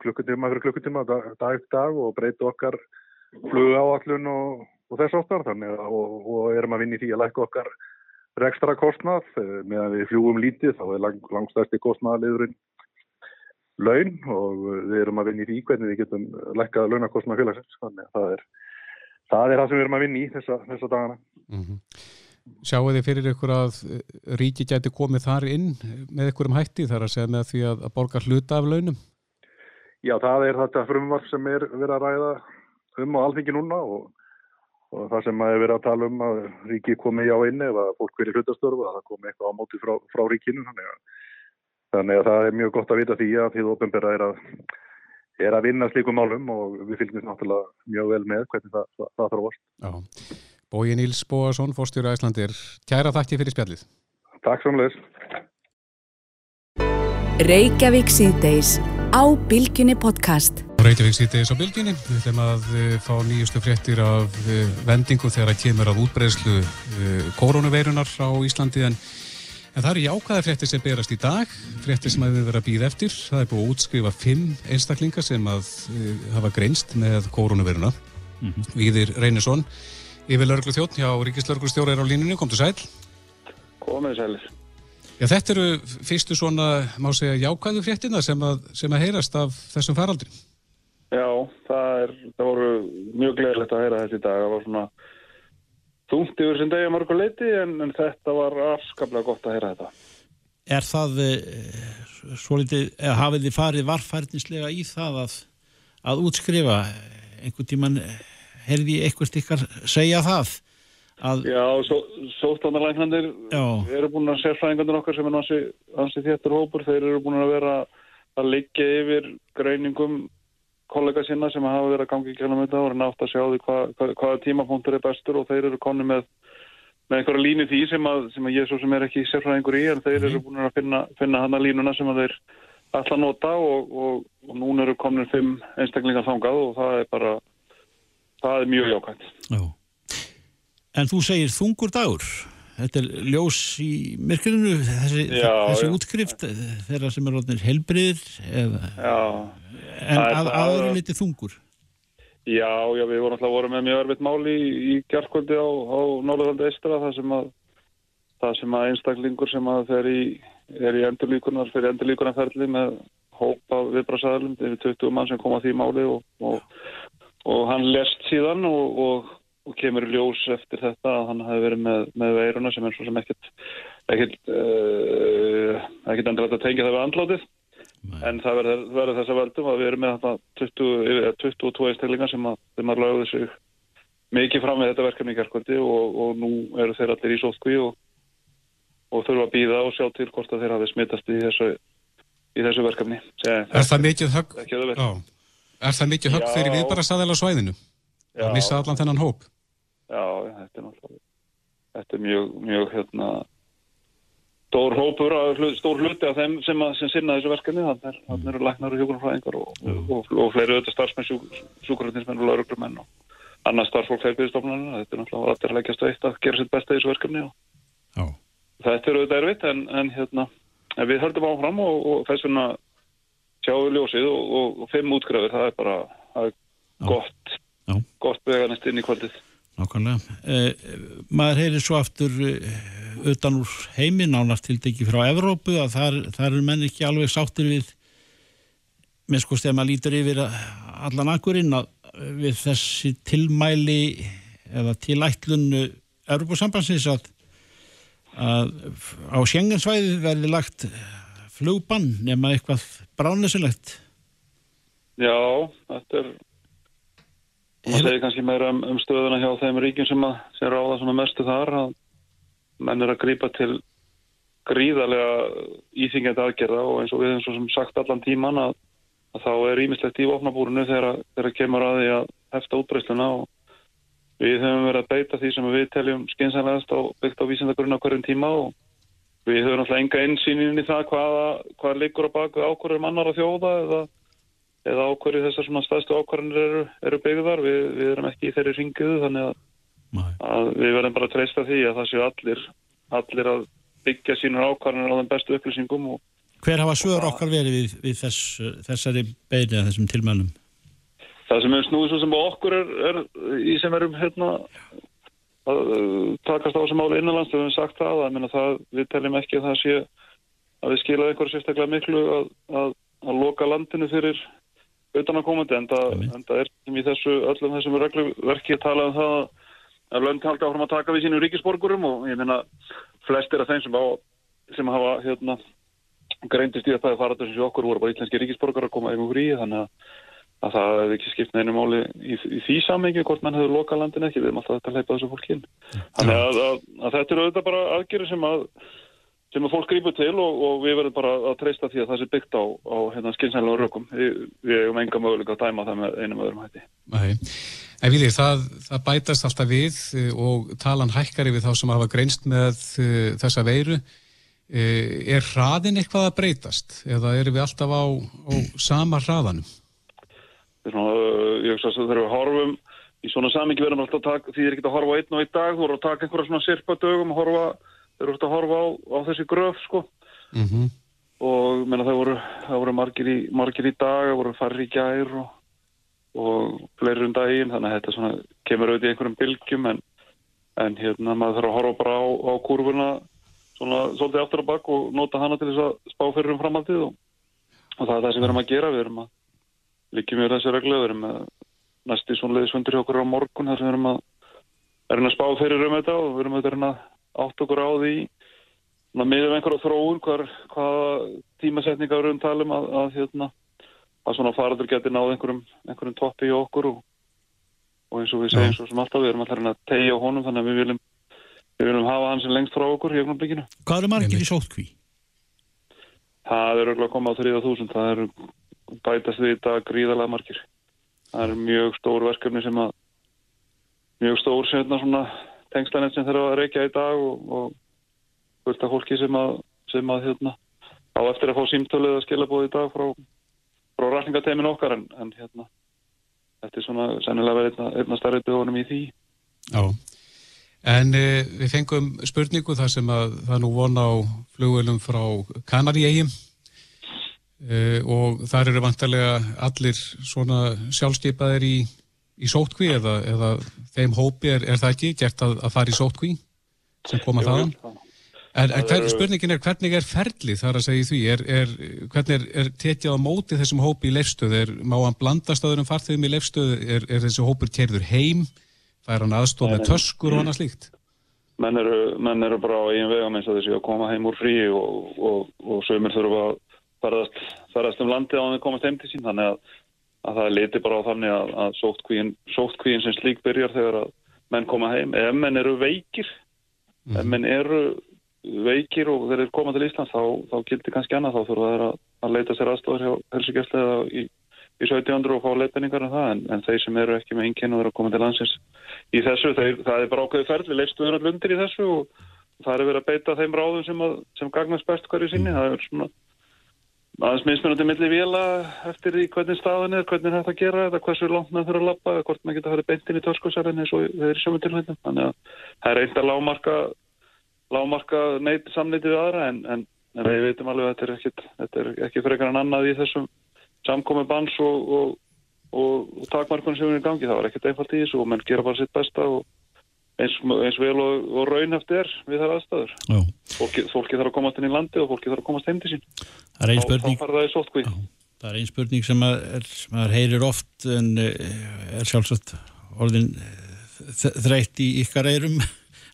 klukkutíma fyrir klukkutíma, dag eftir dag og breyta okkar fluga áallun og, og þess okkar. Þannig að og, og erum að vinni því að læka okkar rekstra kostnað. Meðan við fljúum lítið þá er lang, langstæsti kostnaðaliðurinn laun og við erum að vinna í því hvernig við getum lekkað launakostna félagsins þannig að það er það er það sem við erum að vinna í þessa, þessa dagana mm -hmm. Sjáu þið fyrir ykkur að ríki gæti komið þar inn með ykkur um hætti þar að segja með því að, að borga hluta af launum? Já, það er þetta frumvarf sem er verið að ræða um á alþingi núna og, og það sem er verið að tala um að ríki komið já inn eða fólk verið hlutastörfu að það komið eitthvað á móti frá, frá ríkinu þannig að Þannig að það er mjög gott að vita því að því að ofinbæra er að, er að vinna slíkum málum og við fylgjum náttúrulega mjög vel með hvernig það, það, það þróast. Já. Bói Níls Bóarsson, fórstjóru Æslandir. Kæra þakki fyrir spjallið. Takk samleis. Reykjavík síðdeis á Bilginni podcast. Reykjavík síðdeis á Bilginni. Við ætlum að uh, fá nýjustu fréttir af uh, vendingu þegar að kemur af útbreyslu uh, koronaveirunar á Íslandi en En það eru jákvæða fréttir sem berast í dag, fréttir sem hefur verið að býða eftir. Það er búið að útskrifa fimm einstaklingar sem að hafa greinst með koronaviruna. Mm -hmm. Víðir Reynesson, yfir lauruglu þjótt hjá Ríkislaurglustjóra er á línunni, kom til sæl. Komið sælis. Já, þetta eru fyrstu svona, má segja, jákvæðu fréttina sem að, sem að heyrast af þessum faraldri. Já, það, er, það voru mjög gleðilegt að heyra þetta í dag. Það var svona þungt yfir sem degi að mörgu leiti en, en þetta var afskaplega gott að heyra þetta. Er það eh, svolítið, eða hafið þið farið varfærdinslega í það að, að útskrifa einhvern tíman heyrði eitthvað ykkar segja það? Að... Já, sóttanarlæknandir eru búin að sérfræðingandur okkar sem er hansi, þéttur hópur, þeir eru búin að vera að liggja yfir greiningum kollega sinna sem hafa verið að gangi í kjálum þetta og er nátt að sjá því hvaða hva, hva tímapunktur er bestur og þeir eru konni með, með einhverja línu því sem að, sem að ég svo sem er ekki sérfræðingur í en þeir eru mhm. búin að finna, finna hana línuna sem að þeir alltaf nota og, og, og núna eru komin fimm einstaklingar þangað og það er bara það er mjög jákvæmt Já. En þú segir þungur dagur. Þetta er ljós í myrkurinu þessi, já, þessi útskrift þeirra sem er helbriðir en að, aður er litið þungur. Já, já, við vorum alltaf voru með mjög örfitt máli í, í kjarkvöldi á, á Norðaldi Eistra það sem að það sem að einstaklingur sem að þeir í er í endurlíkunar fyrir endurlíkunarferðli með hópa viðbrasaðalum yfir 20 mann sem kom á því máli og, og, og hann lest síðan og, og og kemur ljós eftir þetta að hann hafi verið með, með veiruna sem er svo sem ekkert ekkert, uh, ekkert endur að tengja það við andlátið Nei. en það verður, þess að veldum að við erum með 20, 22 einstaklingar sem að þeim að lögðu sig mikið fram með þetta verkefni í kærkvöldi og, og nú eru þeir allir í sótkví og, og þurfa að býða og sjá til hvort að þeir hafi smittast í þessu, í þessu verkefni Sér, Er það mikið högg? Er það mikið högg fyrir við bara staðilega svæðinu? Að missa allan þennan hóp? Já, þetta er náttúrulega þetta er mjög, mjög hérna stór hópur, stór hluti af þeim sem, að, sem sinna þessu verkefni. Þannig að það eru læknar og hjókunarfræðingar og, og, og, og fleiri auðvitað starfsmenn sjúkraröndismenn og lauruglumenn og annars starfsfólk feilbyrðistofnarinn þetta er náttúrulega allir að leggjast veitt að gera sitt besta í þessu verkefni þetta er auðvitað erfitt en, en hérna en við höldum áfram og þess vegna sjáum við ljósið og fimm útgrafir það er bara það er gott, gott veganist inn í kvöldið. Nákvæmlega. Eh, maður heyrir svo aftur eh, utan úr heimin ánast til degi frá Evrópu að þar, þar er menn ekki alveg sáttir við með sko þegar maður lítur yfir allan akkurinn að við þessi tilmæli eða tilætlun Evrópusambansins að, að á sjengensvæði verði lagt flugbann nema eitthvað bránesilegt. Já, þetta er það segir kannski meira um, um stöðuna hjá þeim ríkjum sem, að, sem ráða svona mestu þar að menn er að grípa til gríðarlega íþingjandi aðgerða og eins og við eins og sem sagt allan tíman að, að þá er ímislegt í ofnabúrinu þegar, þegar kemur að því að hefta útbreysluna og við höfum verið að beita því sem við teljum skynsanlegast á byggt á vísindakurinn á hverjum tíma og við höfum alltaf enga einsýnin í það hvaða, hvað liggur á baku ákvörðum annar að þjóða eða, eða ákvörðu þessar svona staðstu ákvörðinir eru, eru byggðar við, við erum ekki í þeirri ringuðu þannig að, að við verðum bara að treysta því að það séu allir, allir að byggja sínur ákvarðanir á þeim bestu upplýsingum. Og, Hver hafa sögur okkar verið við, við þess, þessari beini að þessum tilmælum? Það sem er snúið svo sem okkur er, er í sem erum hérna að uh, takast á þessu máli innanlands við hefum sagt það, að, það við teljum ekki að það sé að við skilaði einhverju sérstaklega miklu að, að, að loka landinu fyrir utan að komandi en það er sem í þessu öllum þessum regluverki að tala um það að lönd halda áfram að taka við sínum ríkisborgurum og ég minna flestir af þeim sem, á, sem hafa hérna, greindist í að það er farað þessu okkur voru bara íslenski ríkisborgar að koma yfir frí þannig að, að það hefði ekki skipt neinu máli í, í því samengi hvort mann hefur lokað landin ekki, við erum alltaf að leipa þessu fólki inn þannig að, að þetta eru auðvitað bara aðgerið sem að sem að fólk grípur til og, og við verðum bara að treysta því að það sé byggt á, á hérna, skynsænlega rökum. Við, við hefum enga möguleika að dæma það með einum öðrum hætti. Nei, en því, það, það bætast alltaf við eh, og talan hækkari við þá sem hafa greinst með uh, þessa veiru. Uh, er hraðin eitthvað að breytast eða eru við alltaf á, á sama hraðanum? Svona, ég veist að þegar við horfum í svona samingi verðum alltaf að taka, því þið er ekki að horfa einn og einn dag, þú voru að taka einhverja svona sirpa dögum og horfa þeir eru að horfa á, á þessi gröf sko mm -hmm. og menna, það voru, það voru margir, í, margir í dag það voru farri í gær og, og fleiri um daginn þannig að þetta svona, kemur auðvitað í einhverjum bylgjum en, en hérna maður þarf að horfa bara á, á kurvuna svona svolítið aftur á bakk og nota hana til þess að spá fyrir um framhaldið og, og það er það sem við erum að gera við erum að líkjum við þessu reglu við erum að næsti svona leiðisvöndur hjá okkur á morgun þar sem við erum að erum að spá fyrir um þetta og við erum að, að átt okkur á því meðum einhverja þróun hvar, hvaða tímasetninga við erum talum að, að, hérna, að svona faradur geti náð einhverjum, einhverjum toppi í okkur og, og eins og við segjum svo sem alltaf við erum alltaf að tegja honum þannig að við viljum, við viljum hafa hann sem lengst frá okkur í ögnablikinu. Hvað eru margir í sótkví? Það eru að koma á 3000, það eru bætast við þetta gríðalega margir. Það eru mjög stór verkefni sem að mjög stór tengslanett sem þeirra að reykja í dag og, fullt af fólki sem að, sem að hérna, á eftir að fá símtölu eða skilabóð í dag frá, frá rækningateimin okkar en, en hérna þetta er svona sennilega verið einna, einna starrið bjóðunum í því. Já, en e, við fengum spurningu þar sem að það nú vona á flugvelum frá Kanaríegjum e, og þar eru vantarlega allir svona sjálfskeipaðir í í sótkví eða, eða þeim hópi er, er það ekki gert að, að fara í sótkví sem koma Jú, þaðan? En, en hver, spurningin er hvernig er ferlið þar að segja því? Er, er, hvernig er tekjað á móti þessum hópi í leifstöð má hann blandast aðurum farþegum í leifstöð er þessi hópur kerður heim? Fær hann aðstof með töskur og annað slíkt? Menn eru, menn eru bara á einn vegum eins og þessi að koma heim úr frí og, og, og sömur þurfa að farast, farast um landi á að komast heim til sín þannig að að það liti bara á þannig að, að sóttkvíin, sóttkvíin sem slík byrjar þegar að menn koma heim. Ef menn eru veikir, mm. ef mhm. menn eru veikir og þeir eru komað til Íslands þá, þá gildir kannski annað, þá þurfa þeir að, að leita sér aðstofar hjá helsugjastlega í, í 1700 og fá leitningar en það, en, en þeir sem eru ekki með enginn og eru að koma til landsins í þessu, þeir, það er bara ákveði ferli, leifstuður allir undir í þessu og það er verið að beita þeim ráðum sem, að, sem gagnast best hverju sinni, mm. það er svona aðeins mismunandi milli vila eftir því hvernig staðan er, hvernig þetta gera eða hversu langt maður þurfa að lappa eða hvort maður geta að fara beintin í törskósarinn eins og þeir eru sjöfum tilvægna. Þannig að það er eitt að lámarka, lámarka neitt samneiti við aðra en, en, en við veitum alveg að þetta er ekki, frekar en annað í þessum samkomi bans og, og, og, og takmarkunum sem er í gangi. Það var ekkert einfalt í þessu og menn gera bara sitt besta og eins, eins vel og, og raunhaft er við þar aðstæður. Fólki, fólki þarf að komast inn í landi og fólki þarf að komast heim til sín. Það er einn spurning, er ein spurning sem maður heyrir oft en eh, er sjálfsagt orðin eh, þreytt í ykkar eirum.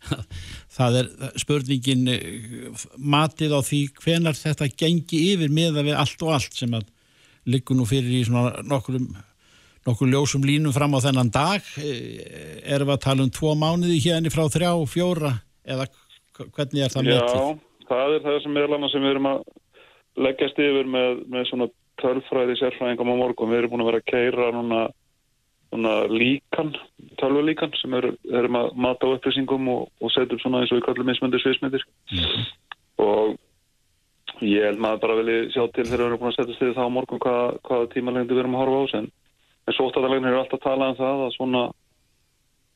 *laughs* það er spurningin eh, matið á því hvenar þetta gengi yfir meða við allt og allt sem að liggur nú fyrir í svona nokkurum nokkur ljósum línum fram á þennan dag eh, erum við að tala um tvo mánuði hérna frá þrjá, fjóra eða hvernig er það metið? Já, það er það sem meðal annars sem við erum að leggjast yfir með, með svona tölfræði sérfræðingum á morgun. Við erum búin að vera að keira núna, núna líkan, tölvulíkan sem eru, erum að mata á upplýsingum og, og setja upp svona eins og við kallum mismöndir sviðsmyndir. Mm. Og ég held maður bara vilji sjá til þegar við erum búin að setja styrði það á morgun hvaða, hvaða tímalengdi við erum að horfa á sen. En sóttatalegin eru alltaf að tala um það að svona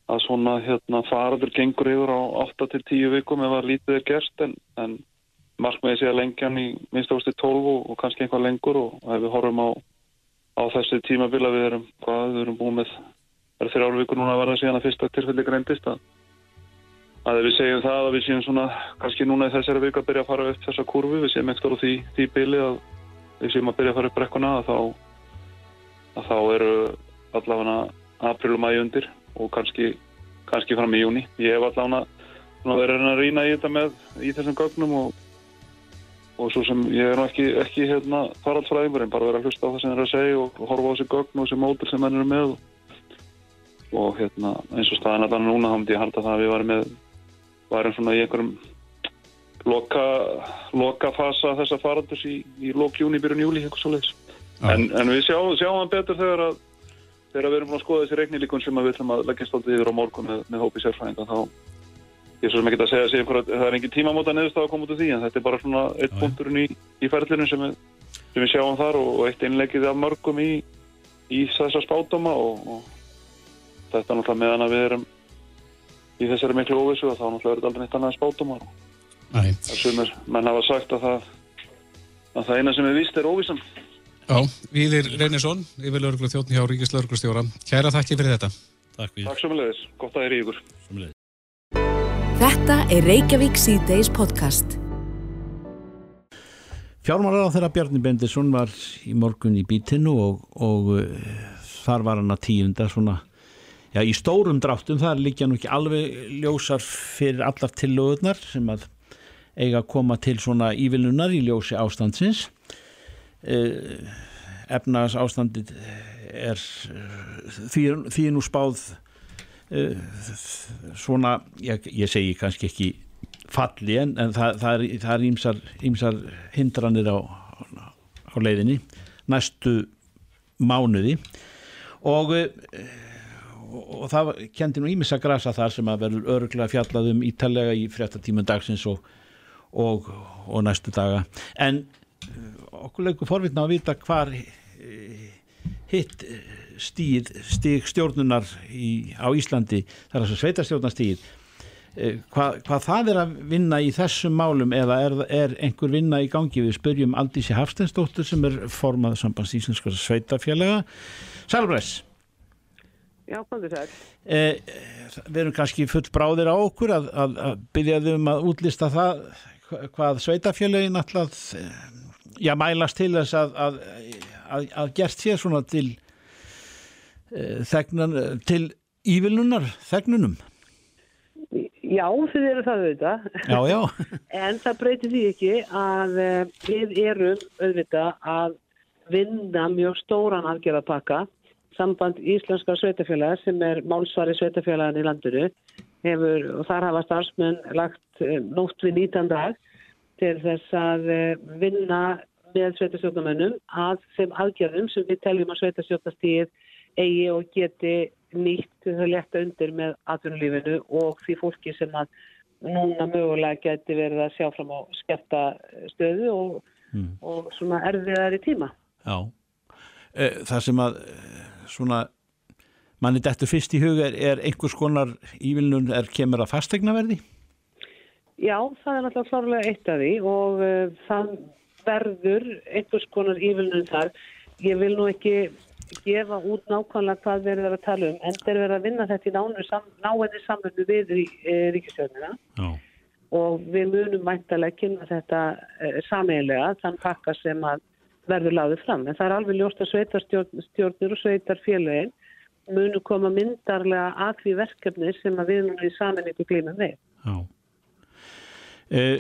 að svona hérna faradur gengur yfir á 8-10 vikum ef að lítið er gerst en, en markmiði sé að lengja hann í minnstakosti 12 og, og kannski einhvað lengur. Og, ef við horfum á, á þessi tímabila við erum, hvað við erum búin með er þeirra árvíkur núna að verða síðan að fyrsta tilfelli greindist að að við segjum það að við séum svona kannski núna í þessari vika að byrja að fara upp þessa kurvu, við séum ekstra á því, því bili að við séum að byrja að fara upp brekkuna að þá, að þá eru allavega april og mæi undir og kannski, kannski fram í júni. Ég hef allavega verið að rýna í þetta með í þessum gögnum og, og svo sem ég er nú ekki, ekki hérna, faraldsfræðingur en bara verið að hlusta á það sem það er að segja og, og horfa á þessi gögn og þessi mótur sem hann eru með og, hérna, eins og staðan allavega núna myndi ég halda það að við varum með varum svona í einhverjum loka, loka fasa þessa farandus í, í lókjúni, byrjun júli, eitthvað svo leiðis. En, en við sjáum, sjáum hann betur þegar að þegar við erum búin að skoða þessi reiknilíkun sem við ætlum að leggja stoltið yfir á morgun með, með hópi sérfræðinga þá ég er svo sem ekki að segja einhver, það er engin tímamóta neðust að koma út af því en þetta er bara svona eitt punkturinn í, í ferðlunum sem, sem við sjáum þar og, og eitt einleggið af mörgum í, í þessa spátama og, og þetta er náttúrulega meðan að við erum í þessari miklu óvissu og þá náttúrulega er þetta aldrei neitt annað spátama það sem er, menn hafa sagt að það að það eina sem er vist er óvissan Já, Víðir Reynisson, yfir lauruglu þjóttni hjá Ríkis lauruglustjóra. Kæra þakki fyrir þetta. Takk fyrir. Takk samanlegis. Gott að það er í ykkur. Þetta er Reykjavík C-Days podcast. Fjármálar á þeirra Bjarni Bendisson var í morgun í bítinu og, og uh, þar var hann að tíunda svona, já í stórum dráttum, það er líka nú ekki alveg ljósar fyrir allar tillögurnar sem að eiga að koma til svona ívillunar í ljósi ástandsins Eh, efnaðs ástandið er því, því nú spáð uh, svona, ég, ég segi kannski ekki falli en, en það, það er, það er ímsar, ímsar hindranir á, á leiðinni næstu mánuði. Og, og það kendi nú ímissa grasa þar sem að verður öruglega fjallaðum ítalega í fréttatíman dagsins og, og, og næstu daga. En okkur leikur forvitna að vita hvar eh, hitt eh, stíð, stíg stjórnunar í, á Íslandi, það er að sveita stjórnastíð eh, hvað, hvað það er að vinna í þessum málum eða er, er einhver vinna í gangi? Við spörjum Aldísi Hafstensdóttur sem er formað sambans íslenskara sveitafélaga Sælbress Já, komðu sæl. Eh, Við erum kannski full bráðir á okkur að, að, að byggja þau um að útlista það hvað sveitafélagin alltaf já, mælast til þess að, að, að, að gert sér svona til uh, þegnan, til ívillunar þegnunum. Já, þið eru það auðvitað. Já, já. *laughs* en það breytir því ekki að uh, við erum auðvitað að vinna mjög stóran aðgerðapakka. Samband Íslenska sveitafélag sem er málsvari sveitafélagan í landinu hefur, og þar hafa starfsmenn lagt uh, nótt við 19 dag til þess að eh, vinna með sveitarstjórnamönnum að þeim aðgjörðum sem við teljum að sveitarstjórnastíð eigi og geti nýtt þau leta undir með atvinnulífinu og því fólki sem að núna mögulega geti verið að sjá fram á skefta stöðu og, mm. og svona erfiðar í tíma. Já, eh, það sem að eh, svona manni dættu fyrst í huga er, er einhvers konar ívilnun er kemur að fastegna verði? Já, það er náttúrulega klárlega eitt af því og uh, það verður einhvers konar ívilnum þar. Ég vil nú ekki gefa út nákvæmlega hvað verður að tala um en þeir verður að vinna þetta í náenni samfunnu við e, eh, ríkistöðuna og við munum mæntalega kynna þetta e, sameilega þann pakka sem verður laðið fram. En það er alveg ljóst að sveitarstjórnir og sveitarfélagin munum koma myndarlega að því verkefni sem við munum í saminningu glíma með. Já. Eh,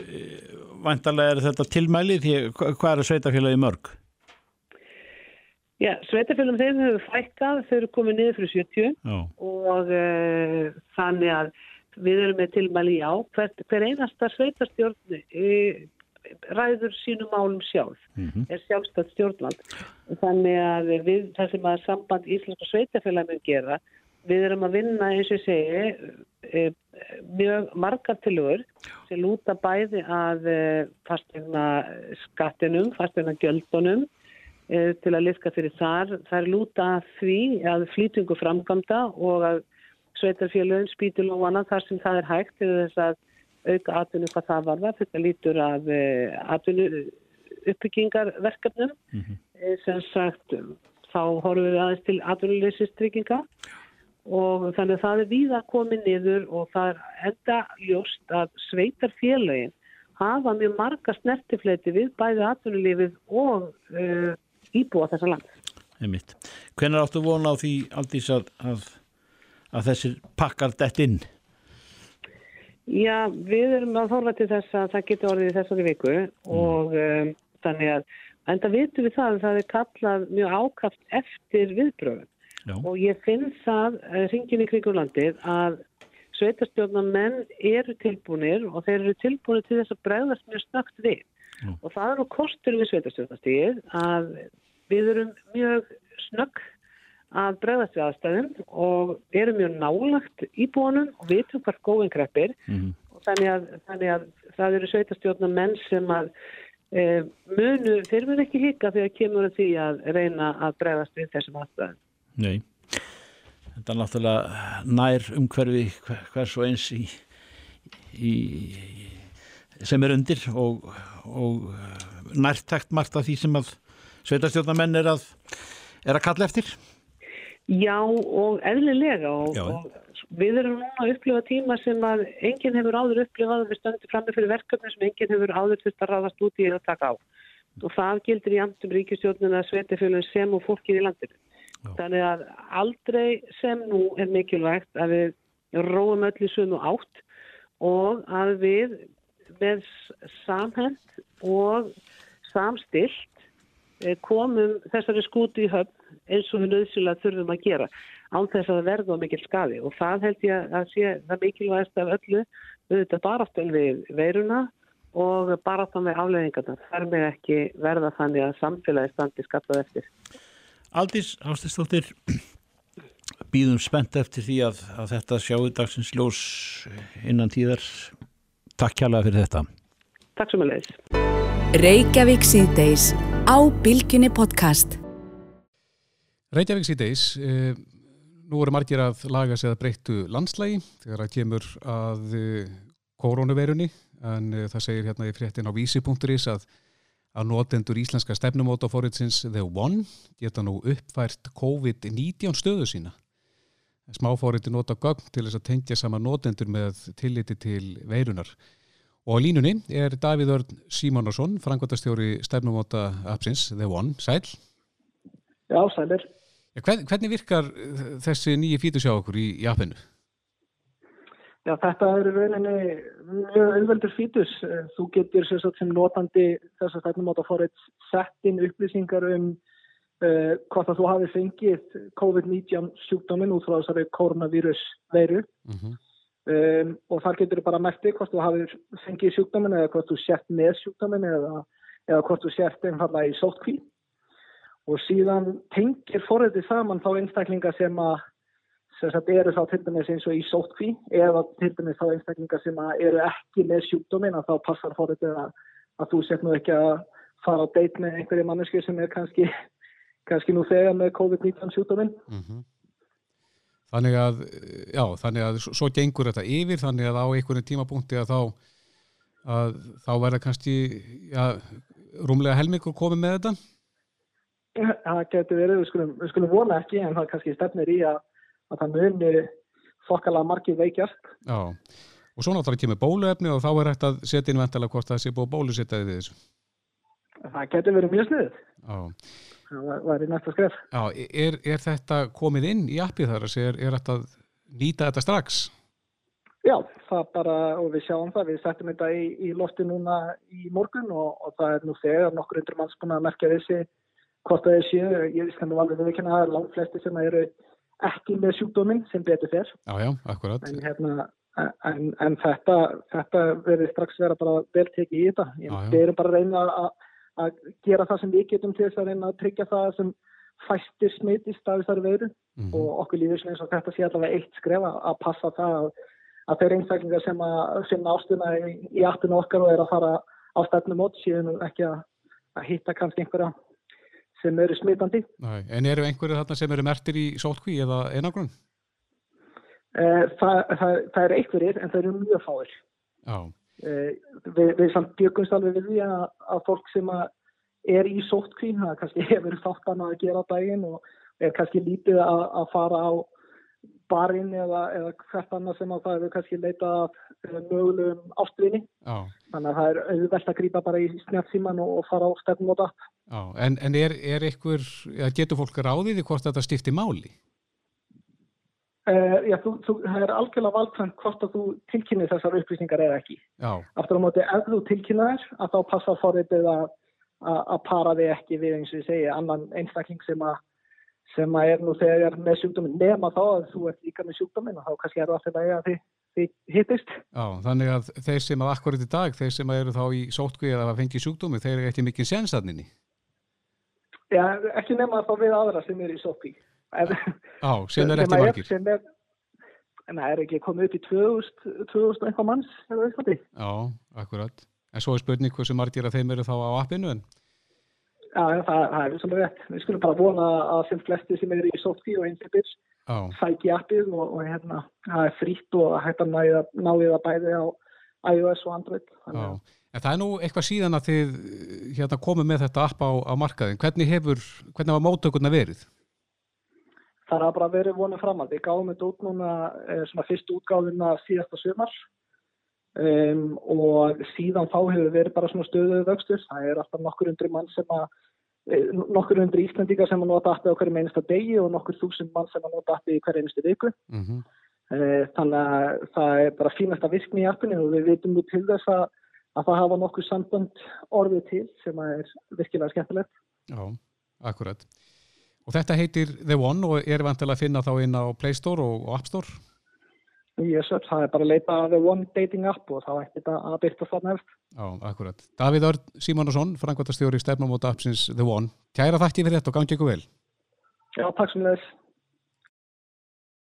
Vantarlega er þetta tilmæli því hvað er sveitafélagi mörg? Já, sveitafélum þeim hefur fækkað, þau eru komið niður fyrir 70 Já. og uh, þannig að við erum með tilmæli já, hver, hver einasta sveitarstjórn uh, ræður sínum málum sjálf, Mhm. er sjálfstætt stjórnvald. Þannig að við, það sem að samband Íslenska sveitafélag mun gera, við erum að vinna eins og segi uh, mjög margar tilugur sem lúta bæði að uh, fastegna skattinum, fastegna gjöldunum eh, til að liðka fyrir þar. Það er lúta því að flýtingu framkvæmda og að sveitarfélögin spýti lóana þar sem það er hægt til þess að auka atvinnu hvað það varðar. Þetta lítur að eh, atvinnu uppbyggingarverkefnum. Eh, sem sagt, þá horfum við aðeins til atvinnuleysistrygging og þannig að það er víða komið niður og það er enda ljóst að sveitarfélögin hafa mjög marga snertifleiti við bæði atvinnulífið og uh, íbúa þessa land. Hvenær áttu vona á því aldís að, að, að þessir pakkar dett inn? Já, við erum að horfa til þess að það getur orðið í þessari viku og um, þannig að enda vitum við það að það er kallað mjög ákaft eftir viðbröðum Já. og ég finn það ringin í kringum landið að sveitarstjórnar menn eru tilbúinir og þeir eru tilbúinir til þess að bregðast mjög snögt við og það er nú kostur við sveitarstjórnastíð að við erum mjög snögg að bregðast við aðstæðum og erum mjög nálagt íbúinum og vitum hvert góðin kreppir Mhm. og þannig að, þannig að það eru sveitarstjórnar menn sem að e, munu, þeir munu ekki hika þegar kemur að því að reyna að bregðast við þessum aðstæðum. Nei. Þetta er náttúrulega nær umhverfi hver- hvers og eins í, í, sem er undir og, og nærtækt margt af því sem að sveitarstjórnarmenn er að, er að kalla eftir. Já og eðlilega og, og við erum núna að upplifa tíma sem að enginn hefur áður upplifað og við stöndum frammi fyrir verkefni sem enginn hefur áður þurft að ráðast út í að taka á. Og það gildir í amtum ríkistjórnuna, sveitafjölun sem og fólkið í landinu. Þannig að aldrei sem nú er mikilvægt að við róum öll í sömu átt og að við með samhend og samstilt eh, komum þessari skúti í höfn eins og við nöðsynlega þurfum að gera án þess að verða mikil skadi og það held ég að sé það mikilvægast af öllu auðvitað baráttan við veiruna og baráttan við afleðingarna. Það er mig ekki verða þannig að samfélagi standi skapað eftir. Aldís Ástistóttir býðum spennt eftir því að, að þetta sjáu dagsins ljós innan tíðar. Takk kjærlega fyrir þetta. Takk sem að leiðis. Reykjavík síðdeis á Bilginni podcast. Reykjavík síðdeis, e, nú eru margir að laga sig að breyttu landslægi þegar það kemur að e, koronaveirunni en e, það segir hérna í fréttin á vísi.is að að notendur íslenska stefnumóta fóritsins The One geta nú uppfært COVID-19 stöðu sína. Smáfóriti nota gögn til þess að tengja saman notendur með tilliti til veirunar. Og á línunni er Davíð Örn Símonarsson, frangvöldastjóri stefnumóta appsins The One. Sæl? Já, sælir. Hvern, hvernig virkar þessi nýju fítus hjá okkur í, í appinu? Já, þetta er rauninni mjög auðveldur fítus. Þú getur sem, sagt, sem notandi þess að að fóra eitt sett inn upplýsingar um uh, hvort að þú hafi fengið COVID-19 sjúkdómin út frá þessari koronavírus veiru. Um, og þar getur þú bara merti hvort þú hafi fengið sjúkdómin eða hvort þú sért með sjúkdómin eða, eða hvort þú sért einfallega í sótkví og síðan tengir fórættið saman þá einstaklinga sem að sem sagt eru þá til dæmis eins og í sótkví eða til dæmis þá einstaklingar sem eru ekki með sjúkdómin að þá passar fórættið að, að þú sett nú ekki að fara á deit með einhverju manneski sem er kannski, kannski nú þegar með COVID-19 sjúkdómin. Þannig að, já, þannig að svo gengur þetta yfir, þannig að á einhvern tímapunkti að þá, að þá verða kannski, já, rúmlega helmingur komið með þetta? Það getur verið, við skulum, við skulum vona ekki en það kannski stefnir í að, að það muni fokkalega margir veikjast. Já, og svo náttúrulega kemur bóluefni og þá er hægt að setja inn vantala hvort það sé búið að bólusetja við þessu. Það getur verið mjög sniðið. Já, Það var í næsta skref. já er, er þetta komið inn í appið þar að segja, er, er að nýta þetta strax? Já, það bara, og við sjáum það, við settum þetta í, í lofti núna í morgun og, og það er nú þegar nokkur undir manns búin að merkja þessi hvort það er séu, ég skanum alveg viðkynna að það er langt flesti sem eru ekki með sjúkdóminn sem betur akkurat. En, hérna, en, en þetta, þetta verður strax vera bara vel tekið í þetta. Við erum bara að reyna að, gera það sem við getum til þess að reyna að tryggja það sem fæstir smitist af þessari veiru Mhm. og okkur líður sem eins og þetta sé allavega eitt skref að, passa það að, að þeir einstaklingar sem að finna ástuna í, í áttinu okkar og er að fara á stefnum mót síðan ekki að, að hitta kannski einhverja sem eru smitandi. Nei, en eru einhverju þarna sem eru mertir í sótkví eða einagrun? Eh, Það, það, það eru einhverjir en það eru mjög fáir. Já, Eh, Við, við samt bjögumst alveg við því að, að fólk sem að er í sótkví, það kannski *laughs* hefur þáttan að gera daginn og er kannski lítið að, að fara á barinn eða, eða hvert annað sem að það hefur kannski leitað af mögulegum ástvinni. já, Þannig að það er auðvelt að grípa bara í snjálfsíman og, og fara á stefnum og það. En, en er, er ja, getur fólk ráðið í hvort þetta stifti máli? Uh, já, þú, þú, það er algjörlega valkvæmt hvort að þú tilkynir þessar upplýsingar eða ekki. Já, Aftur á móti, ef þú tilkynnar þær, að þá passa forritið að, para þig ekki við eins og segi, annan einstakling sem að, sem að er nú þegar með sjúkdóminn, nema þá að þú ert líka með sjúkdóminn og þá kannski er það alltaf að þið, þið hittist. já, þannig að þeir sem að akkurat í dag, þeir sem að eru þá í sótkví eða að fengi sjúkdómi, þeir eru ekki mikið sensaninni. Já, ekki nema þá við aðra sem eru í sókví. Já, sem er ekki margir. Sem er, en það er ekki komið upp í 2000, 2000 eitthvað manns, eða eitthvað því. Já, akkurat. En svo er spurning hversu margir að þeim eru þá á appinu en Já, það, það er svolítið rétt. Við skulum bara vona að sem flesti sem eru í sótkví og já, sæki appið og, og hérna, það er frýtt og hægt að náði það, náði það bæði á iOS og Android. að En það er nú eitthvað síðan að þið hérna komið með þetta app á, á markaðin. Hvernig hefur, hvernig hafa móttökurna verið? það har bara verið vonið fram að við gáðum þetta út núna eh, svona fyrst útgáðuna síðasta sumar um, og síðan þá hefur verið bara svona stöðuð vöxtur. Það er alltaf nokkur undri mann sem að eh, nokkur undri Íslandíkar sem að nota appið á hverju einasta degi og nokkur þúsund mann sem að nota appið í hverju einustu viku. Mm Eh, Þannig að það er bara fínasta virkni í appinu og við vitum nú til þess að, að það hafa nokkur samband orðið til sem að er virkilega skemmtilegt. Já, akkurat. Og þetta heitir The One og er vantilega að finna þá inn á Play Store og App Store? Yes, það er bara að leita að the one dating app og þá ætti þetta að byrta þarna eftir. Já, akkurat. Davíð Örn Simonsson, frangværtastjóri stefnumóta appsins The One. Kæra þakki fyrir þetta og gangi ykkur vel. Já, takk sem leðis.